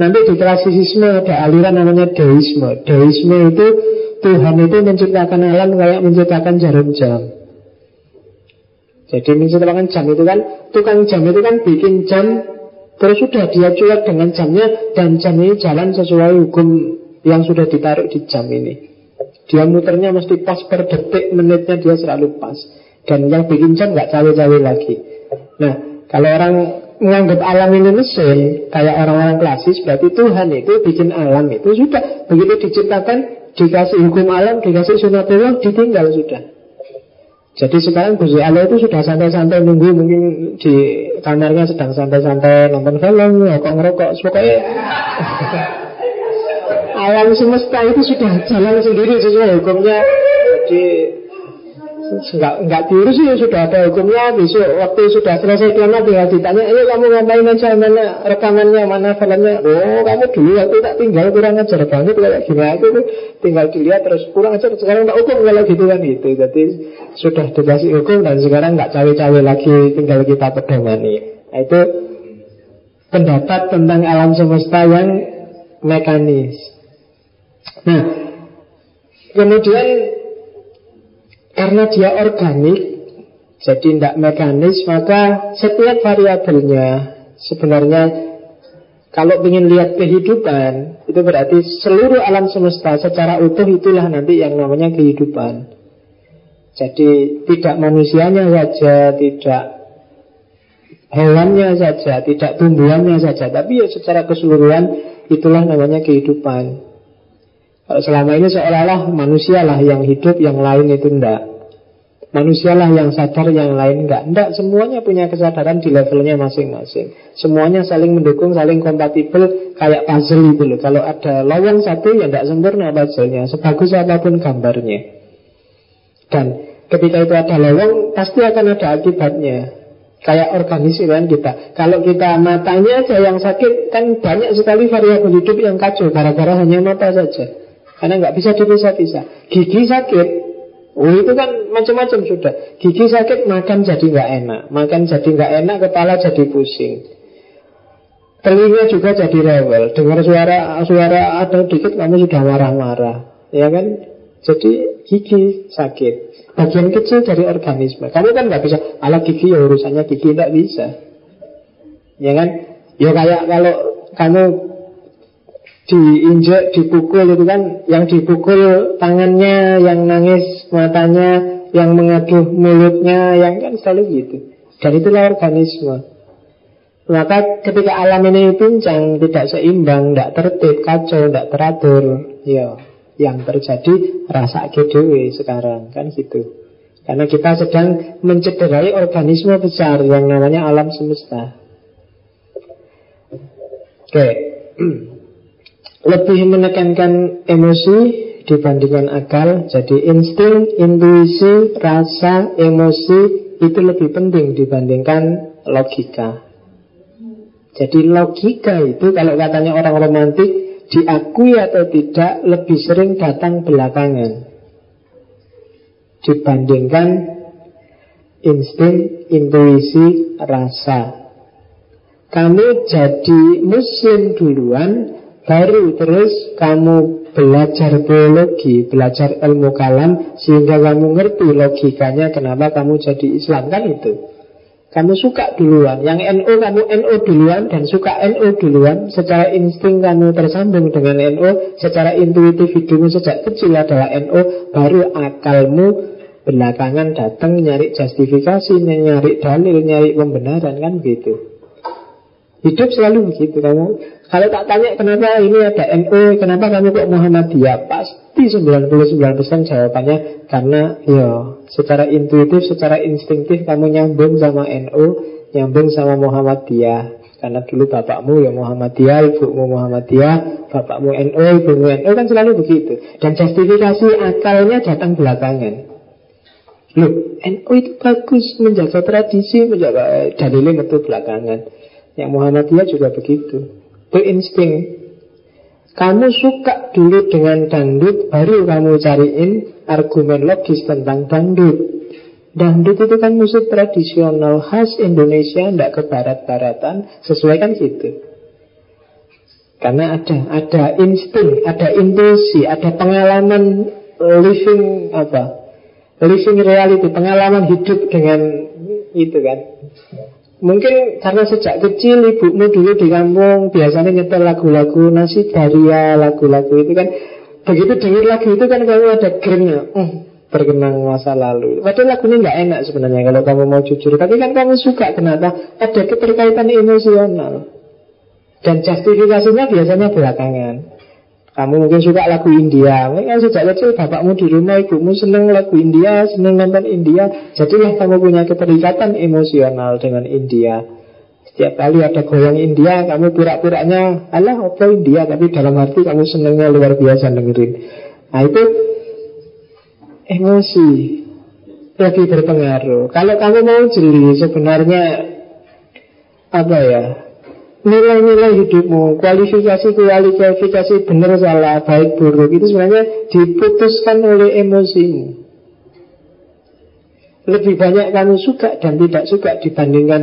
Nanti di klasisisme ada aliran namanya deisme. Deisme itu Tuhan itu menciptakan alam kayak menciptakan jarum jam. Jadi menciptakan jam itu kan Tukang jam itu kan bikin jam Terus sudah dia cuek dengan jamnya Dan jam ini jalan sesuai hukum Yang sudah ditaruh di jam ini. Dia muternya mesti pas per detik Menitnya dia selalu pas. Dan yang bikin jam nggak cawe-cawe lagi. Nah kalau orang menganggap alam ini mesin Kayak orang-orang klasis Berarti Tuhan itu bikin alam itu Sudah. Begitu diciptakan Dikasih hukum alam, dikasih sunatullah Ditinggal sudah jadi sekarang Gus Allah itu sudah santai-santai nunggu mungkin di kamarnya sedang santai-santai nonton film, rokok ngerokok, pokoknya alam semesta itu sudah jalan sendiri sesuai hukumnya. Jadi Enggak, enggak diurus ya sudah ada hukumnya Besok waktu sudah selesai kiamat tinggal ditanya Ayo kamu ngapain aja? Mana rekamannya Mana filmnya? Oh kamu dulu waktu tak tinggal kurang ajar banget Kayak gini. Aku tinggal dilihat terus kurang ajar. Sekarang tak hukum kalau gitu kan gitu. Jadi sudah dikasih hukum Dan sekarang nggak cawe-cawe lagi Tinggal kita pedomani nah, Itu pendapat tentang alam semesta yang mekanis. Nah Kemudian karena dia organik, jadi tidak mekanis, maka setiap variabelnya sebenarnya kalau ingin lihat kehidupan, itu berarti seluruh alam semesta secara utuh itulah nanti yang namanya kehidupan. Jadi tidak manusianya saja, tidak hewannya saja, tidak tumbuhannya saja, tapi ya secara keseluruhan itulah namanya kehidupan. Selama ini seolah-olah manusialah yang hidup, yang lain itu enggak. Manusialah yang sadar, yang lain enggak. Enggak, semuanya punya kesadaran di levelnya masing-masing. Semuanya saling mendukung, saling kompatibel, kayak puzzle itu loh. Kalau ada lowong satu, ya enggak sempurna puzzle-nya. Sebagus apa pun gambarnya. Dan ketika itu ada lowong, pasti akan ada akibatnya. Kayak organisasi kan kita Kalau kita matanya aja yang sakit Kan banyak sekali variabel hidup yang kacau Gara-gara hanya mata saja karena nggak bisa dipisah-pisah. Gigi sakit, Oh itu kan macam-macam sudah. Gigi sakit makan jadi nggak enak, makan jadi nggak enak, kepala jadi pusing. Telinga juga jadi rewel. Dengar suara suara ada dikit kamu sudah marah-marah, ya kan? Jadi gigi sakit. Bagian kecil dari organisme. Kamu kan nggak bisa. Ala gigi ya urusannya gigi tidak bisa. Ya kan? Ya kayak kalau kamu diinjek, dipukul itu kan yang dipukul tangannya, yang nangis matanya, yang mengaduh mulutnya, yang kan selalu gitu. Dan itulah organisme. Maka ketika alam ini pincang, tidak seimbang, tidak tertib, kacau, tidak teratur, ya yang terjadi rasa kedewe sekarang kan gitu. Karena kita sedang mencederai organisme besar yang namanya alam semesta. Oke. Okay. lebih menekankan emosi dibandingkan akal. Jadi insting, intuisi, rasa, emosi itu lebih penting dibandingkan logika. Jadi logika itu kalau katanya orang romantik diakui atau tidak lebih sering datang belakangan dibandingkan insting, intuisi, rasa. Kamu jadi muslim duluan Baru terus kamu belajar biologi, belajar ilmu kalam Sehingga kamu ngerti logikanya kenapa kamu jadi Islam Kan itu? Kamu suka duluan. Yang NO kamu NO duluan Dan suka NO duluan. Secara insting kamu tersambung dengan NO Secara intuitif hidupmu sejak kecil adalah NO Baru akalmu belakangan datang nyari justifikasi Nyari dalil, nyari pembenaran Kan gitu. Hidup selalu begitu kamu kalau tak tanya kenapa ini ada NU, kenapa kamu kok Muhammadiyah? Pasti 99% jawabannya karena ya secara intuitif, secara instinktif kamu nyambung sama NU, nyambung sama Muhammadiyah. Karena dulu bapakmu ya Muhammadiyah, ibumu Muhammadiyah, bapakmu NU, ibumu NU kan selalu begitu. Dan justifikasi akalnya datang belakangan. Loh, NU itu bagus menjaga tradisi, menjaga dalilnya itu belakangan. Yang Muhammadiyah juga begitu. Itu insting Kamu suka dulu dengan dangdut Baru kamu cariin argumen logis tentang dangdut Dangdut itu kan musik tradisional khas Indonesia Tidak ke barat-baratan Sesuai kan gitu Karena ada ada insting, ada intuisi, ada pengalaman living apa? Living reality, pengalaman hidup dengan Itu kan. Mungkin karena sejak kecil ibumu dulu di kampung biasanya nyetel lagu-lagu nasi daria, lagu-lagu itu kan begitu dengar lagu itu kan kamu ada gernya, hmm, berkenang masa lalu. Padahal lagunya nggak enak sebenarnya kalau kamu mau jujur, tapi kan kamu suka kenapa? Ada keterkaitan emosional dan justifikasinya biasanya belakangan. Kamu mungkin suka lagu India. Mungkin sejak kecil bapakmu di rumah Ibumu seneng lagu India Seneng nonton India. Jadilah kamu punya keterikatan emosional dengan India. Setiap kali ada goyang India Kamu pura-puranya Alah apa India? Tapi dalam arti kamu senengnya luar biasa dengerin. Nah itu Emosi Lagi berpengaruh. Kalau kamu mau jeli sebenarnya Apa ya nilai-nilai hidupmu, kualifikasi-kualifikasi benar salah, baik buruk itu sebenarnya diputuskan oleh emosimu. Lebih banyak kamu suka dan tidak suka dibandingkan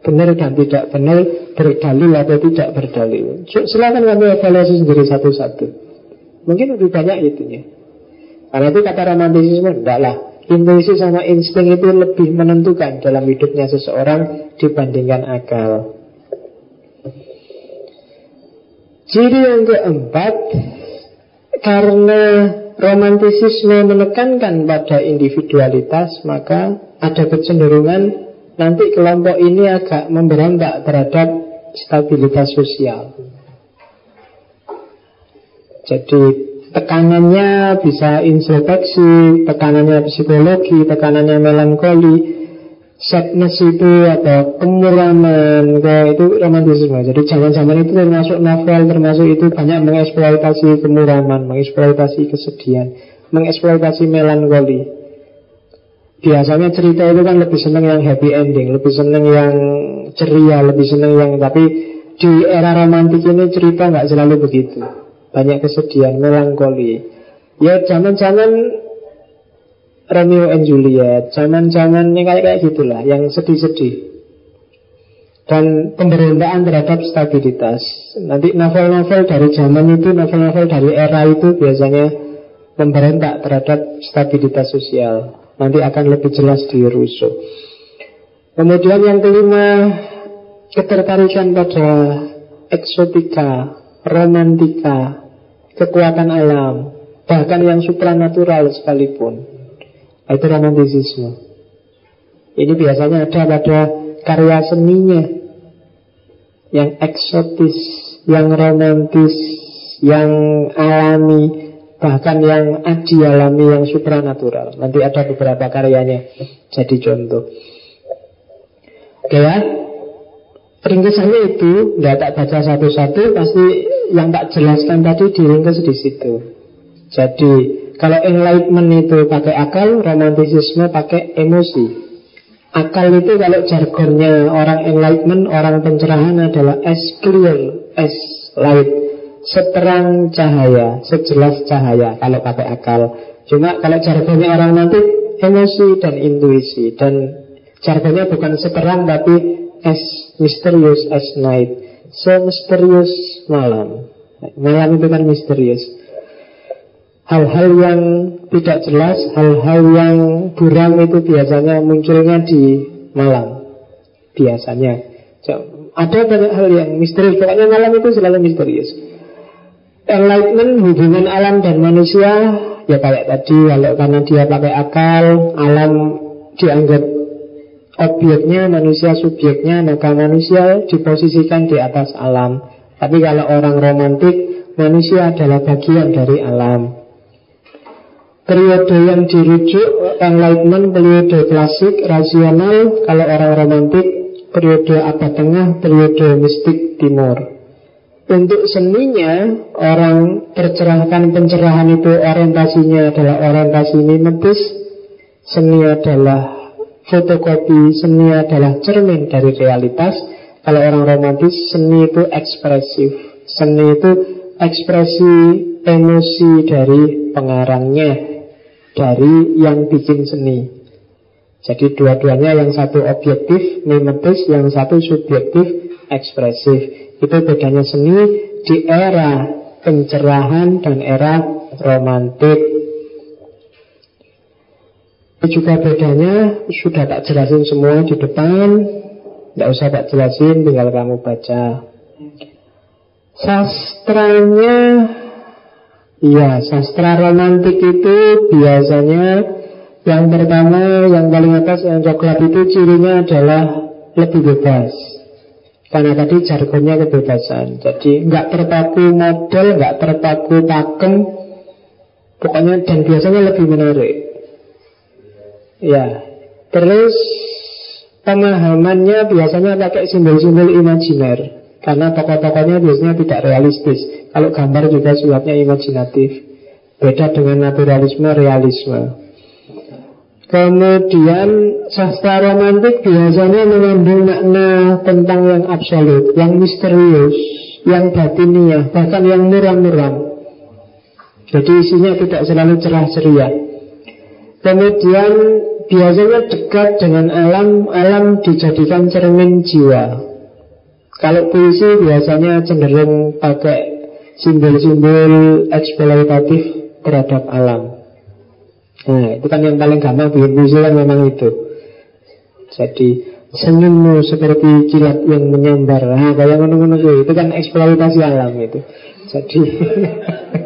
benar dan tidak benar, berdalil atau tidak berdalil. Silakan kamu evaluasi sendiri satu-satu. Mungkin lebih banyak itunya. Karena itu kata romantisisme, enggak lah. Intuisi sama insting itu lebih menentukan dalam hidupnya seseorang dibandingkan akal. Ciri yang keempat Karena romantisisme menekankan pada individualitas Maka ada kecenderungan Nanti kelompok ini agak memberontak terhadap stabilitas sosial. Jadi tekanannya bisa introspeksi, tekanannya psikologi, tekanannya melankoli, sadness itu atau kemuraman kayak itu romantisme. Jadi zaman-zaman itu termasuk novel termasuk itu banyak mengeksploitasi kemuraman mengeksploitasi kesedihan mengeksploitasi melankoli. Biasanya cerita itu kan lebih seneng yang happy ending lebih seneng yang ceria lebih seneng yang tapi di era romantis ini cerita nggak selalu begitu. Banyak kesedihan melankoli. Ya zaman-zaman Romeo and Juliet, zaman-zaman yang kayak kayak gitulah, yang sedih-sedih. Dan pemberontakan terhadap stabilitas. Nanti novel-novel dari zaman itu, novel-novel dari era itu biasanya memberontak terhadap stabilitas sosial. Nanti akan lebih jelas di Rousseau. Kemudian yang kelima, ketertarikan pada eksotika, romantika, kekuatan alam, bahkan yang supranatural sekalipun. Itu romantisisme. Ini biasanya ada pada karya seninya yang eksotis, yang romantis, yang alami, bahkan yang adi alami, yang supranatural. Nanti ada beberapa karyanya jadi contoh. Oke ya, ringkesannya itu nggak tak baca satu-satu, pasti yang tak jelaskan tadi diringkes di situ. Jadi kalau enlightenment itu pakai akal, romantisisme pakai emosi. Akal itu kalau jargonnya orang enlightenment, orang pencerahan adalah as clear as light. Seterang cahaya, sejelas cahaya kalau pakai akal. Cuma kalau jargonnya orang nanti emosi dan intuisi dan jargonnya bukan seterang tapi as mysterious as night. So misterius malam. Malam itu kan misterius hal-hal yang tidak jelas, hal-hal yang buram itu biasanya munculnya di malam. Biasanya. Ada banyak hal yang misterius. Pokoknya malam itu selalu misterius. Enlightenment, hubungan alam dan manusia, ya kayak tadi, kalau karena dia pakai akal, alam dianggap objeknya, manusia subjeknya, maka manusia diposisikan di atas alam. Tapi kalau orang romantik, manusia adalah bagian dari alam. Periode yang dirujuk Enlightenment, periode klasik, rasional. Kalau orang romantik Periode abad tengah, periode mistik timur. Untuk seninya Orang tercerahkan pencerahan itu Orientasinya adalah orientasi mimetis. Seni adalah fotokopi Seni adalah cermin dari realitas. Kalau orang romantis Seni itu ekspresif. Seni itu ekspresi emosi dari pengarangnya dari yang bikin seni. Jadi dua-duanya yang satu objektif, mimetis, yang satu subjektif, ekspresif. Itu bedanya seni di era pencerahan dan era romantik. juga bedanya sudah tak jelasin semua di depan Tidak usah tak jelasin tinggal kamu baca Sastranya Ya sastra romantik itu biasanya Yang pertama yang paling atas yang coklat itu cirinya adalah lebih bebas. Karena tadi jargonnya kebebasan. Jadi nggak terpaku model, nggak terpaku pakem. Pokoknya dan biasanya lebih menarik. Ya, terus pemahamannya biasanya pakai simbol-simbol imajiner karena tokoh-tokohnya biasanya tidak realistis. Kalau gambar juga sifatnya imajinatif. Beda dengan naturalisme, realisme. Kemudian sastra romantik biasanya mengandung makna tentang yang absolut, yang misterius, yang batiniah, bahkan yang muram-muram. Jadi isinya tidak selalu cerah ceria. Kemudian biasanya dekat dengan alam, alam dijadikan cermin jiwa. Kalau puisi biasanya cenderung pakai simbol-simbol eksploitatif terhadap alam. Nah, itu kan yang paling gampang bikin puisi kan memang itu. Jadi senyummu seperti kilat yang menyambar. Nah, kayak ngono-ngono itu kan eksploitasi alam itu. Jadi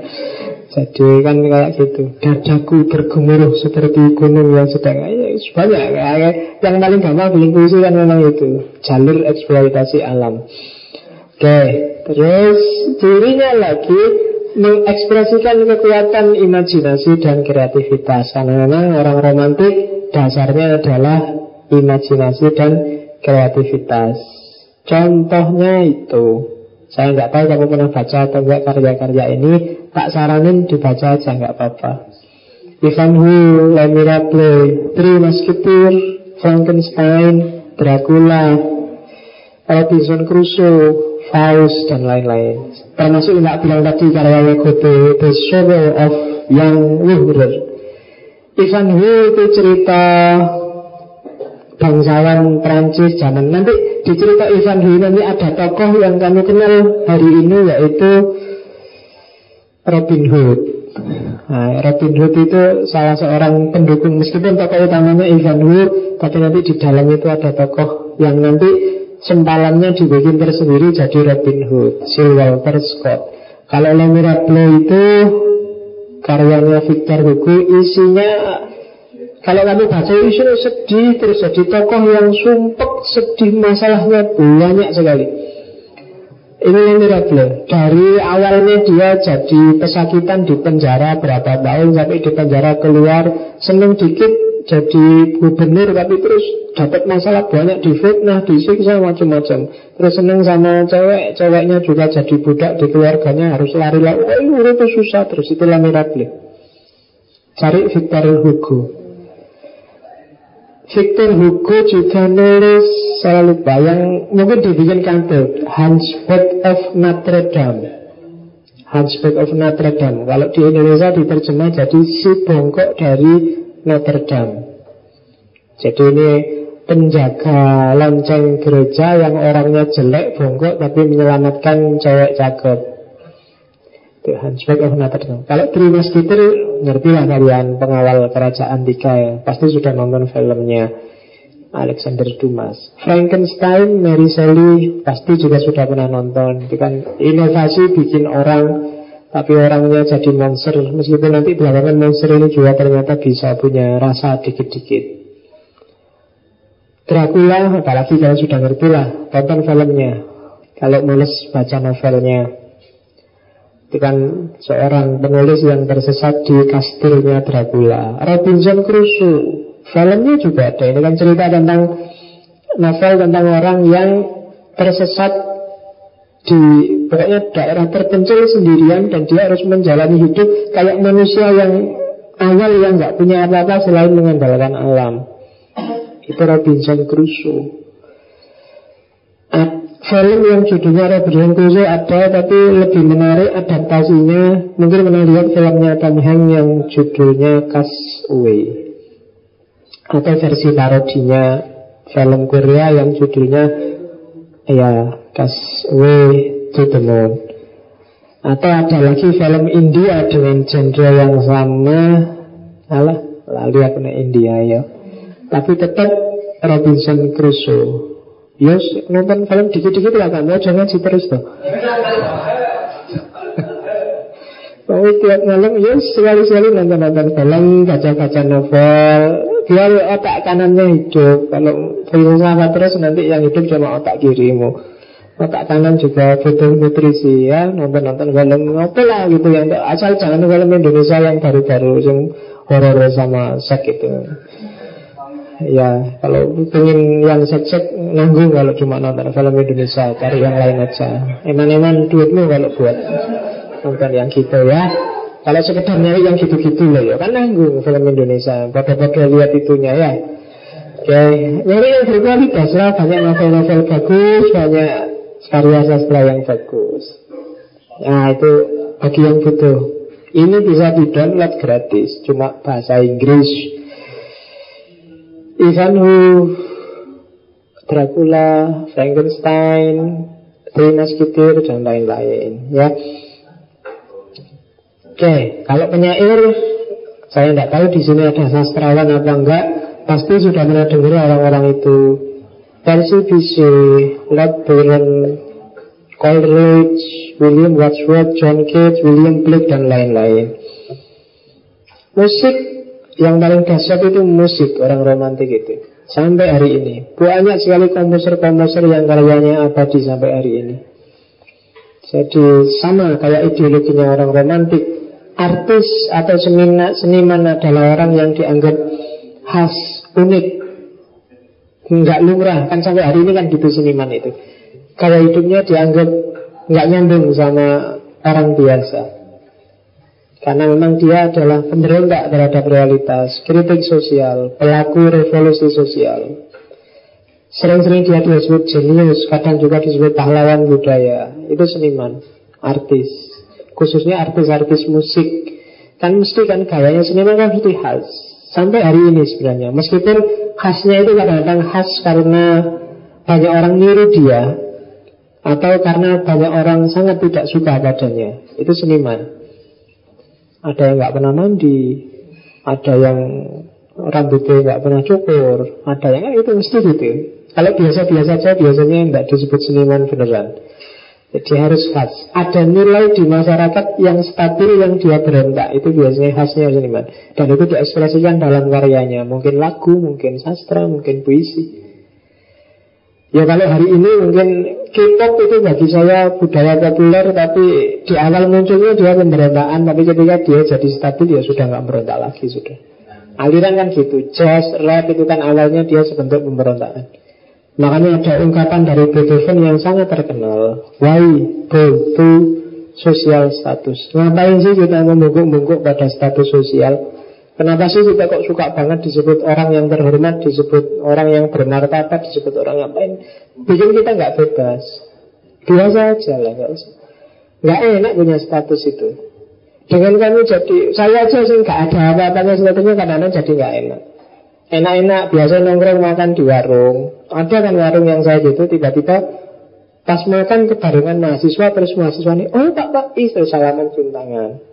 Jadi kan kayak gitu. Dadaku bergemuruh seperti gunung yang sedang ya, Banyak ya, Yang paling gampang bikin puisi kan memang itu. Jalur eksploitasi alam. Oke Terus cirinya lagi Mengekspresikan kekuatan imajinasi dan kreativitas. Karena memang orang romantik Dasarnya adalah imajinasi dan kreativitas. Contohnya itu saya nggak tahu kamu pernah baca atau enggak karya-karya ini Tak saranin dibaca aja nggak apa-apa. Ivanhoe, Le Miracle, Three Musketeers, Frankenstein, Dracula, Robinson Crusoe, Faust, dan lain-lain. Termasuk nggak bilang tadi karya Goethe, The Sorrow of Young Ivan Ivanhoe itu cerita bangsawan Prancis zaman. Nanti di cerita Ivan Hui nanti ada tokoh yang kami kenal hari ini yaitu Robin Hood. Nah, Robin Hood itu salah seorang pendukung meskipun tokoh utamanya Ivan Hood, tapi nanti di dalam itu ada tokoh yang nanti sempalannya dibikin tersendiri jadi Robin Hood, Sir Walter Scott. Kalau Le Mirable itu karyanya Victor Hugo isinya kalau kami baca itu sedih terus jadi tokoh yang sumpek sedih masalahnya banyak sekali. Ini miracle. Dari awalnya dia jadi pesakitan di penjara berapa tahun sampai di penjara keluar seneng dikit jadi gubernur tapi terus dapat masalah banyak difitnah, disiksa macam-macam. Terus seneng sama cewek, ceweknya juga jadi budak di keluarganya harus lari-lari. Wah, itu susah terus itulah miracle. Cari Victor Hugo. Victor Hugo juga nulis saya lupa yang mungkin dibikin kantor Hunchback of Notre Dame. Hunchback of Notre Dame. Kalau di Indonesia diterjemah jadi si bongkok dari Notre Dame. Jadi ini penjaga lonceng gereja yang orangnya jelek bongkok tapi menyelamatkan cewek cakep itu Hunchback of Notre Dame. Kalau Three Musketeers ngerti lah kalian pengawal kerajaan Tiga ya Pasti sudah nonton filmnya Alexander Dumas. Frankenstein, Mary Shelley Pasti juga sudah pernah nonton. Itu kan inovasi bikin orang Tapi orangnya jadi monster. Meskipun nanti belakangan monster ini juga ternyata bisa punya rasa dikit-dikit. Dracula, apalagi kalian sudah ngerti lah Tonton filmnya. Kalau males baca novelnya itu kan seorang penulis yang tersesat di kastilnya Dracula. Robinson Crusoe, filmnya juga ada. Ini kan cerita tentang novel tentang orang yang tersesat di pokoknya daerah terpencil sendirian dan dia harus menjalani hidup kayak manusia yang awal yang nggak punya apa-apa selain mengandalkan alam. Itu Robinson Crusoe. Film yang judulnya Robinson Crusoe ada Tapi lebih menarik adaptasinya Mungkin pernah lihat filmnya Tom Hanks Yang judulnya Castaway Atau versi parodinya Film Korea yang judulnya Ya Castaway to the Moon Atau ada lagi film India Dengan genre yang sama Alah Lalu aku India ya. Tapi tetap Robinson Crusoe. Yes, nonton film dikit-dikit lah kan, jangan ngaji terus tuh. Oh, tiap malam ya sekali-sekali nonton-nonton film, baca-baca novel, biar otak kanannya hidup. Kalau filsafat terus nanti yang hidup cuma otak kirimu. Otak kanan juga butuh nutrisi ya, nonton-nonton film apa lah gitu yang asal jangan film Indonesia yang baru-baru yang horor sama sek itu. Ya, kalau pengen yang sek-sek nanggung kalau cuma nonton film Indonesia, cari yang lain aja. Eman-eman duitmu kalau buat Bukan yang gitu ya. Kalau sekedar nyari yang gitu-gitu loh ya Kan nanggung film Indonesia. Pada-pada lihat itunya ya. Oke Nyari yang berkualitas lah. Banyak novel-novel bagus Banyak karya sastra yang bagus. Nah itu bagi yang butuh. Ini bisa di-download gratis Cuma bahasa Inggris Ivanhoe Dracula Frankenstein Three Musketeers dan lain-lain ya Oke, kalau penyair saya tidak tahu di sini ada sastrawan apa enggak. Pasti sudah pernah dengar orang-orang itu. Percy Bysshe, Lord Byron, Coleridge, William Wordsworth, John Keats, William Blake dan lain-lain. Musik yang paling dahsyat itu musik orang romantik itu. Sampai hari ini banyak sekali komposer-komposer yang karyanya abadi sampai hari ini. Jadi sama kayak ideologinya orang romantik artis atau seniman, seniman adalah orang yang dianggap khas, unik, nggak lumrah. Kan sampai hari ini kan gitu seniman itu. Kalau hidupnya dianggap nggak nyambung sama orang biasa. Karena memang dia adalah pemberontak terhadap realitas, kritik sosial, pelaku revolusi sosial. Sering-sering dia disebut jenius, kadang juga disebut pahlawan budaya. Itu seniman, artis. Khususnya artis-artis musik. Kan mesti kan gayanya seniman kan mesti khas. Sampai hari ini sebenarnya. Meskipun khasnya itu kadang-kadang khas karena banyak orang niru dia atau karena banyak orang sangat tidak suka padanya. Itu seniman ada yang nggak pernah mandi ada yang rambutnya nggak pernah cukur ada yang itu mesti gitu kalau biasa-biasa saja biasanya tidak disebut seniman beneran jadi harus khas. Ada nilai di masyarakat yang stabil yang dia berontak. Itu biasanya khasnya seniman. Dan itu diekspresikan dalam karyanya. Mungkin lagu, mungkin sastra, mungkin puisi. Ya kalau hari ini mungkin K-pop itu bagi saya budaya populer Tapi di awal munculnya dia pemberontakan Tapi ketika dia jadi stabil ya sudah nggak berontak lagi sudah. Aliran kan gitu Jazz, rap itu kan awalnya dia sebentuk pemberontakan. Makanya ada ungkapan dari Beethoven yang sangat terkenal Why go to social status? Ngapain sih kita membungkuk-bungkuk pada status sosial Kenapa sih kita kok suka banget disebut orang yang terhormat Disebut orang yang bermartabat Disebut orang ngapain Bikin kita nggak bebas. Biasa aja lah nggak usah. Nggak enak punya status itu. Dengan kamu jadi Saya aja sih nggak ada apa-apanya Sebetulnya kadang-kadang jadi nggak enak. Enak-enak biasa nongkrong makan di warung. Ada kan warung yang saya gitu Tiba-tiba pas makan kebarengan mahasiswa Terus mahasiswa ini Oh pak pak istri salaman cium tangan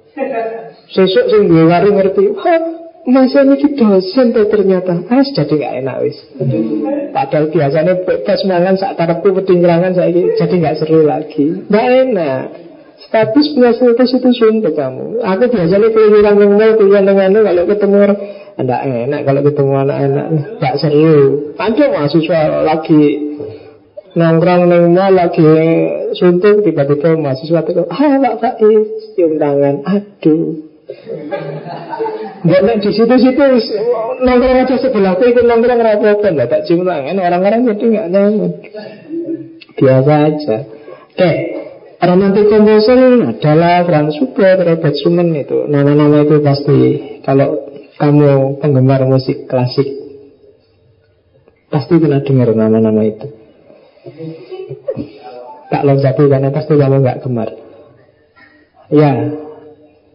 Sesuk sing di warung ngerti Hah masa ini dosen tuh ternyata. Harus jadi gak enak wis. Padahal biasanya pas mangan saat tarapku petinggirangan saya jadi gak seru lagi. Gak enak. Status status itu sumpah kamu. Aku biasanya keliling mau Keliling dengan kalau ketemu orang tidak enak kalau ketemu anak enak Gak seru. Ada mahasiswa lagi Nongkrong neng mall lagi suntuk Tiba-tiba mahasiswa itu Ah Pak Faiz Cium tangan. Aduh. Gak di situ-situ nongkrong aja sebelah itu nongkrong rapokan Gak tak cium tangan Orang-orang jadi gak nyaman. Biasa aja. Oke. Romantic composer adalah Franz Schubert, Robert Schumann itu. Nama-nama itu pasti Kalau kamu penggemar musik klasik Pasti pernah dengar nama-nama itu Tak loncati karena pasti kamu nggak gemar Ya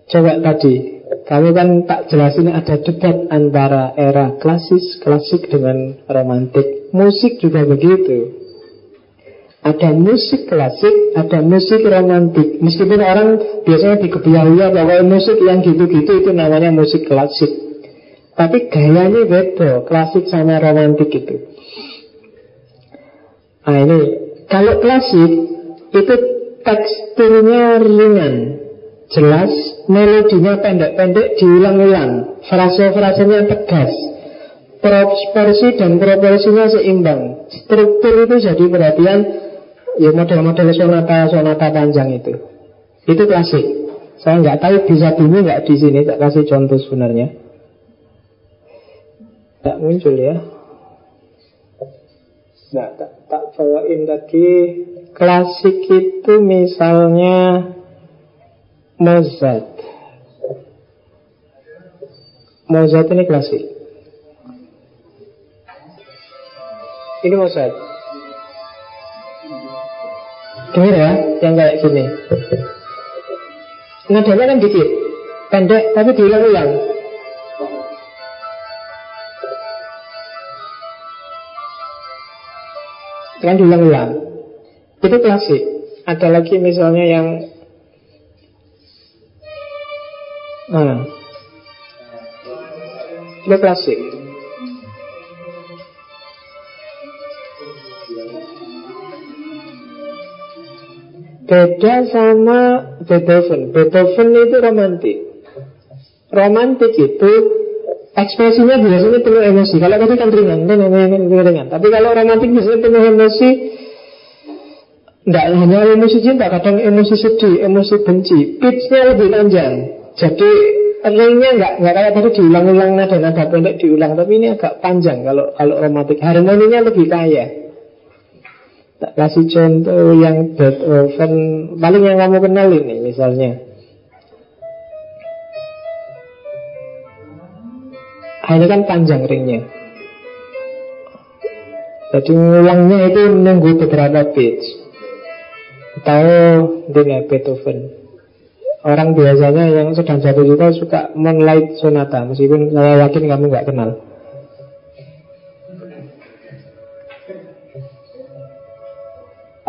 Coba tadi Kamu kan tak jelasin ada debat antara era klasis Klasik dengan romantik Musik juga begitu ada musik klasik, ada musik romantik. Meskipun orang biasanya dikebiahuya bahwa musik yang gitu-gitu itu namanya musik klasik. Tapi gayanya beda, klasik sama romantik itu. Nah ini, kalau klasik itu teksturnya ringan, jelas, melodinya pendek-pendek, diulang-ulang, frase-frasenya tegas, proporsi dan proporsinya seimbang. Struktur itu jadi perhatian ya model-model sonata sonata panjang itu. Itu klasik. Saya nggak tahu bisa dulu nggak di sini. Tak kasih contoh sebenarnya. Tak muncul ya. Nah, tak, tak bawain tadi klasik itu misalnya Mozart. Mozart ini klasik. Ini Mozart. Dengar ya, yang kayak gini. Nadanya kan dikit, pendek tapi diulang-ulang. Kan diulang-ulang. Itu klasik. Ada lagi misalnya yang Nah, itu klasik. Beda sama Beethoven. Beethoven itu romantik. Romantik itu ekspresinya biasanya penuh emosi. Kalau tadi kan ringan, ringan, ringan. Tapi kalau romantik biasanya penuh emosi. Tidak hanya emosi cinta, kadang emosi sedih, emosi benci. Pitchnya lebih panjang. Jadi ringnya nggak nggak kayak tadi diulang-ulang nada nada pendek diulang, tapi ini agak panjang kalau kalau romantik. Harmoninya lebih kaya. Tak kasih contoh yang Beethoven Paling yang kamu kenal ini misalnya ah, Ini kan panjang ringnya. Jadi ngulangnya itu nunggu beberapa pitch Tahu dengan Beethoven. Orang biasanya yang sedang jatuh cinta suka Moonlight Sonata Meskipun saya yakin kamu nggak kenal.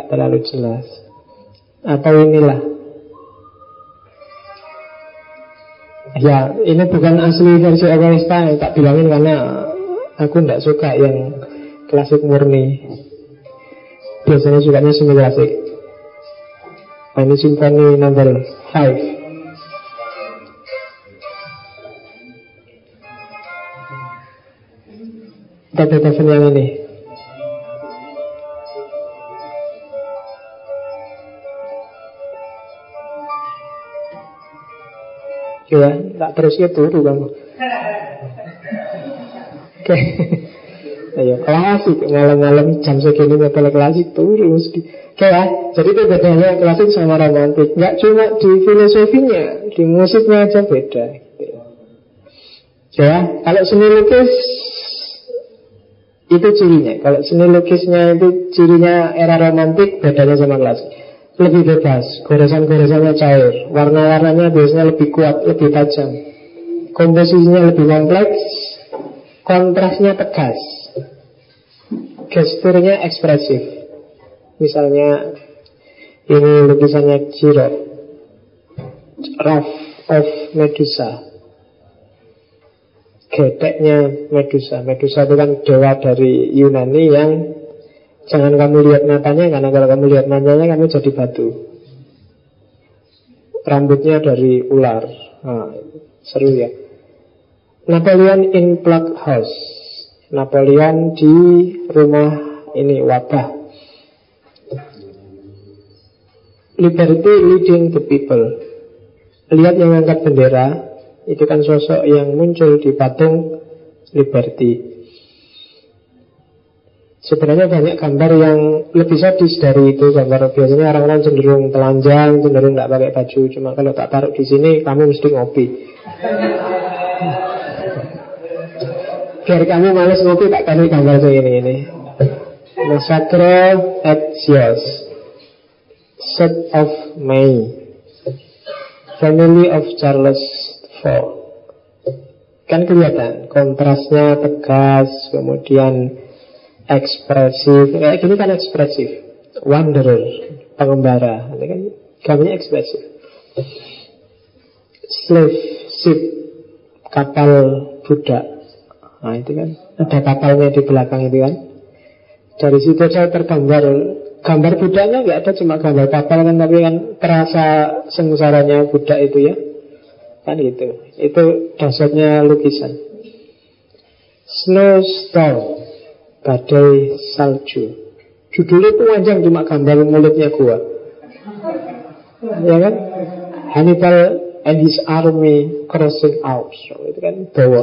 Terlalu jelas. Atau inilah Ya ini bukan asli versi Egoista Tak bilangin karena Aku tidak suka yang Klasik murni. Biasanya sukanya semi klasik. Nah, Ini simfoni number 5 Beethoven yang ini. Ya, tak terus ya turu kamu. Oke. Ayo klasik malam-malam jam segini metal klasik turu mesti. Oke ya, jadi itu bedanya klasik sama romantik. Nggak cuma di filosofinya, di musiknya aja beda. Ya, kalau seni lukis itu cirinya. Kalau seni lukisnya itu cirinya era romantik, bedanya sama klasik lebih bebas, goresan-goresannya cair, warna-warnanya biasanya lebih kuat, lebih tajam, komposisinya lebih kompleks, kontrasnya tegas, gesturnya ekspresif. Misalnya ini lukisannya Giro, Wrath of Medusa. Gedeknya Medusa. Medusa itu kan dewa dari Yunani yang Jangan kamu lihat matanya Karena kalau kamu lihat matanya kamu jadi batu. Rambutnya dari ular. Nah, Seru ya. Napoleon in Plague House. Napoleon di rumah ini wabah. Liberty leading the people. Lihat yang angkat bendera. Itu kan sosok yang muncul di patung Liberty Sebenarnya banyak gambar yang lebih sadis dari itu gambar biasanya orang-orang cenderung telanjang, cenderung nggak pakai baju. Cuma kalau tak taruh di sini, kamu mesti ngopi. Biar kamu males ngopi, tak kasih gambar saya ini ini. Massacre at Sios, Set of May, Family of Charles IV. Kan kelihatan kontrasnya tegas, kemudian ekspresif kayak gini kan ekspresif wanderer pengembara ini kan gambarnya ekspresif slave ship kapal budak Nah itu kan ada kapalnya di belakang itu kan. Dari situ saya tergambar gambar budaknya nggak ada cuma gambar kapal kan tapi kan terasa sengsaranya budak itu ya. Kan itu. Itu dasarnya lukisan. Snowstorm Badai salju. Judulnya itu panjang cuma gambar mulutnya gua. Ya kan? Hannibal and his army crossing out. So, Itu kan bawa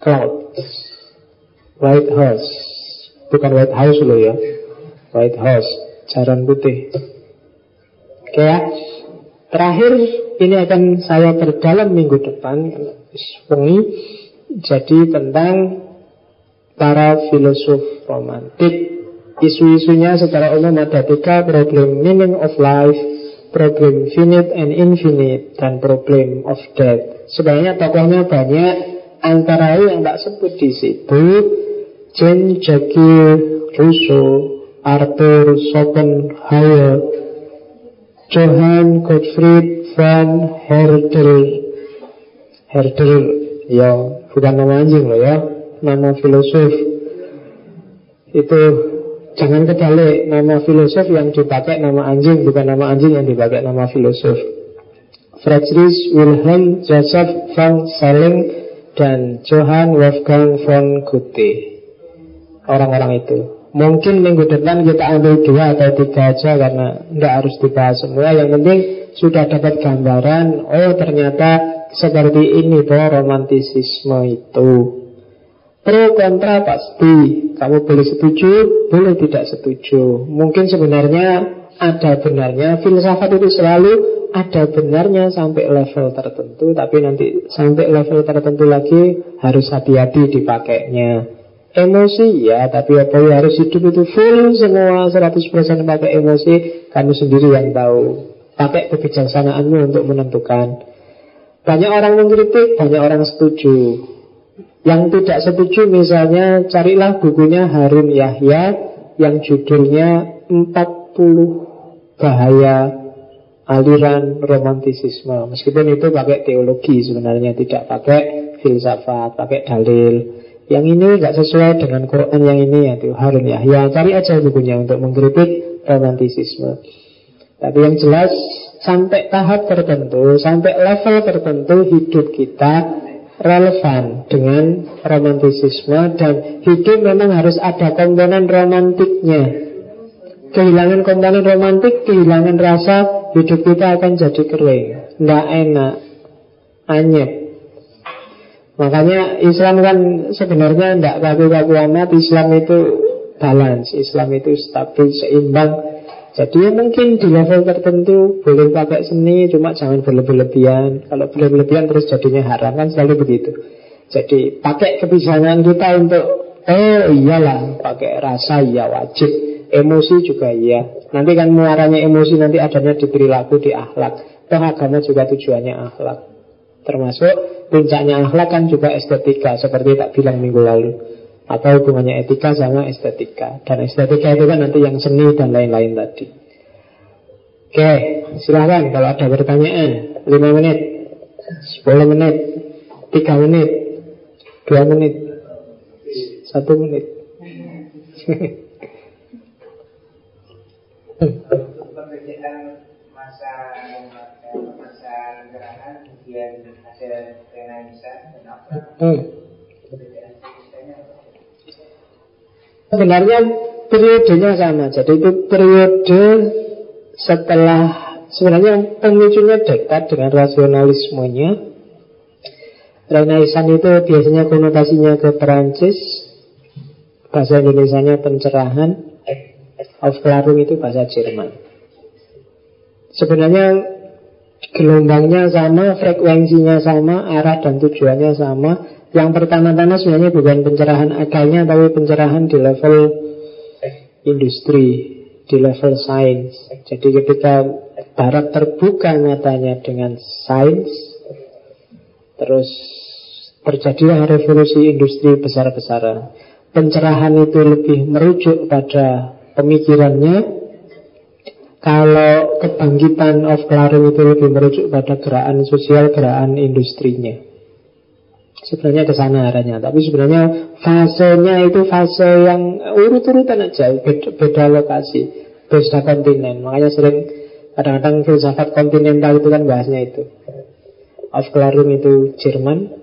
cloud. White House Bukan White House loh ya. White House Jaran putih. Oke ya. Terakhir ini akan saya perdalam minggu depan. Wengi. Jadi tentang para filosof romantik Isu-isunya secara umum ada tiga Problem meaning of life Problem finite and infinite Dan problem of death. Sebenarnya tokohnya banyak Antara yang tak sebut di situ Jean-Jacques Rousseau Arthur Schopenhauer Johann Gottfried van Herdel Herdel Ya bukan nama anjing loh ya Nama filosof. Itu Jangan kebalik Nama filosof yang dipakai nama anjing Bukan nama anjing yang dipakai nama filosof. Friedrich Wilhelm Joseph von Schelling Dan Johann Wolfgang von Goethe. Orang-orang itu. Mungkin minggu depan kita ambil dua atau tiga aja Karena tidak harus dibahas semua. Yang penting sudah dapat gambaran Oh ternyata seperti ini bahwa romantisisme itu Pro kontra pasti Kamu boleh setuju, boleh tidak setuju. Mungkin sebenarnya ada benarnya. Filsafat itu selalu ada benarnya sampai level tertentu Tapi nanti sampai level tertentu lagi Harus hati-hati dipakainya. Emosi ya, tapi apa ya harus hidup itu full semua 100% pakai emosi. Kamu sendiri yang tahu. Pakai kebijaksanaanmu untuk menentukan. Banyak orang mengkritik, banyak orang setuju Yang tidak setuju misalnya Carilah bukunya Harun Yahya Yang judulnya 40 Bahaya Aliran romantisisme Meskipun itu pakai teologi sebenarnya Tidak pakai filsafat, pakai dalil yang ini nggak sesuai dengan Quran yang ini ya Harun ya. Ya cari aja bukunya untuk mengkritik romantisisme. Tapi yang jelas sampai tahap tertentu, sampai level tertentu hidup kita relevan dengan romantisisme dan hidup memang harus ada komponen romantiknya. Kehilangan komponen romantik, kehilangan rasa, hidup kita akan jadi kering, nggak enak, anyep. Makanya Islam kan sebenarnya tidak kaku-kaku amat Islam itu balance Islam itu stabil, seimbang Jadi ya mungkin di level tertentu Boleh pakai seni Cuma jangan berlebih-lebihan Kalau berlebih-lebihan terus jadinya haram Kan selalu begitu. Jadi pakai kebijaksanaan kita untuk Oh iyalah Pakai rasa iya wajib. Emosi juga iya. Nanti kan muaranya emosi Nanti adanya di perilaku, di akhlak. Toh agama juga tujuannya akhlak. Termasuk puncaknya akhlak kan juga estetika seperti tak bilang minggu lalu apa hubungannya etika sama estetika. Dan estetika itu kan nanti yang seni dan lain-lain tadi. Oke silahkan kalau ada pertanyaan. 5 menit 10 menit 3 menit 2 menit 1 menit. Masa masa gerakan kemudian ada Hmm. Sebenarnya periodenya sama. Jadi itu periode setelah sebenarnya pemicunya dekat dengan rasionalismenya. Renaissance itu biasanya konotasinya ke Perancis, bahasa Indonesia-nya pencerahan, Aufklärung itu bahasa Jerman. Sebenarnya Gelombangnya sama, frekuensinya sama, arah dan tujuannya sama. Yang pertama-tama sebenarnya bukan pencerahan akalnya, tapi pencerahan di level industri, di level sains. Jadi ketika Barat terbuka matanya dengan sains, terus terjadilah revolusi industri besar-besaran. Pencerahan itu lebih merujuk pada pemikirannya, kalau kebangkitan of Clarin itu lebih merujuk pada gerakan sosial, gerakan industrinya. Sebenarnya ke sana arahnya, tapi sebenarnya fasenya itu fase yang urut-urutan aja, beda, beda lokasi, beda kontinen. Makanya sering kadang-kadang filsafat kontinental itu kan bahasnya itu. Aufklärung itu Jerman,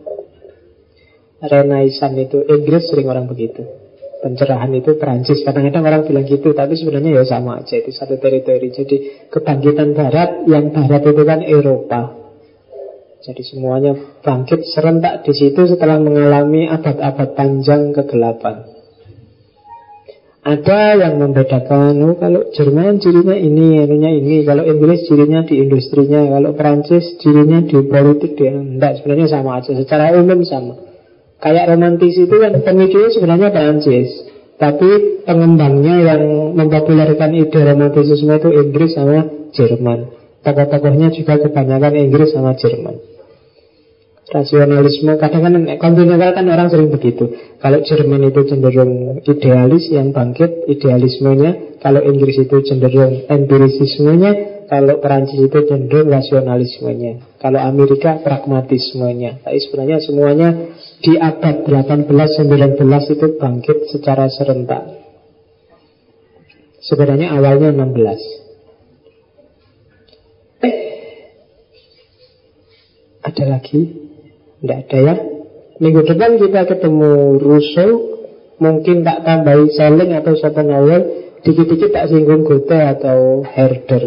Renaissance itu Inggris sering orang begitu. Pencerahan itu Perancis. Kadang-kadang orang bilang gitu, tapi sebenarnya ya sama aja itu satu teritori. Jadi kebangkitan Barat, yang Barat itu kan Eropa. Jadi semuanya bangkit serentak di situ setelah mengalami abad-abad panjang kegelapan. Ada yang membedakan, oh kalau Jerman cirinya ini, anunya ini, kalau Inggris cirinya di industrinya, kalau Perancis cirinya di politik dia. Enggak, sebenarnya sama aja, secara umum sama. Kayak romantis itu kan pemicunya sebenarnya Perancis, tapi pengembangnya yang mempopulerkan ide romantisisme itu Inggris sama Jerman. Tokoh-tokohnya juga kebanyakan Inggris sama Jerman rasionalisme kadang kan kontinental kan orang sering begitu. Kalau Jerman itu cenderung idealis yang bangkit idealismenya. Kalau Inggris itu cenderung empirisismenya kalau Perancis itu cenderung rasionalismenya. Kalau Amerika pragmatismenya. Tapi sebenarnya semuanya di abad 18-19 itu bangkit secara serentak. Sebenarnya awalnya 16 ada lagi tidak ada ya. Minggu depan kita ketemu Rousseau, mungkin tak tambahi Selling atau Schopenhauer, dikit-dikit tak singgung Goethe atau Herder.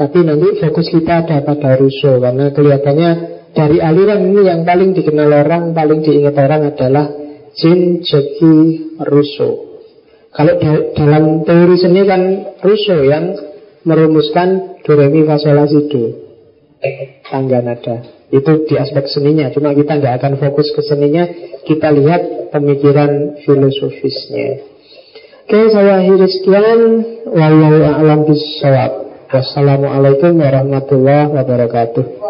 Tapi nanti fokus kita ada pada Rousseau karena kelihatannya dari aliran ini yang paling dikenal orang, paling diingat orang adalah Jean-Jacques Rousseau. Kalau da dalam teori seni kan Rousseau yang merumuskan do re mi do. Tangga nada. Itu di aspek seninya. Cuma kita nggak akan fokus ke seninya. Kita lihat pemikiran filosofisnya. Oke saya akhiri sekian. Wallahu a'lam bisawab Wassalamualaikum warahmatullahi wabarakatuh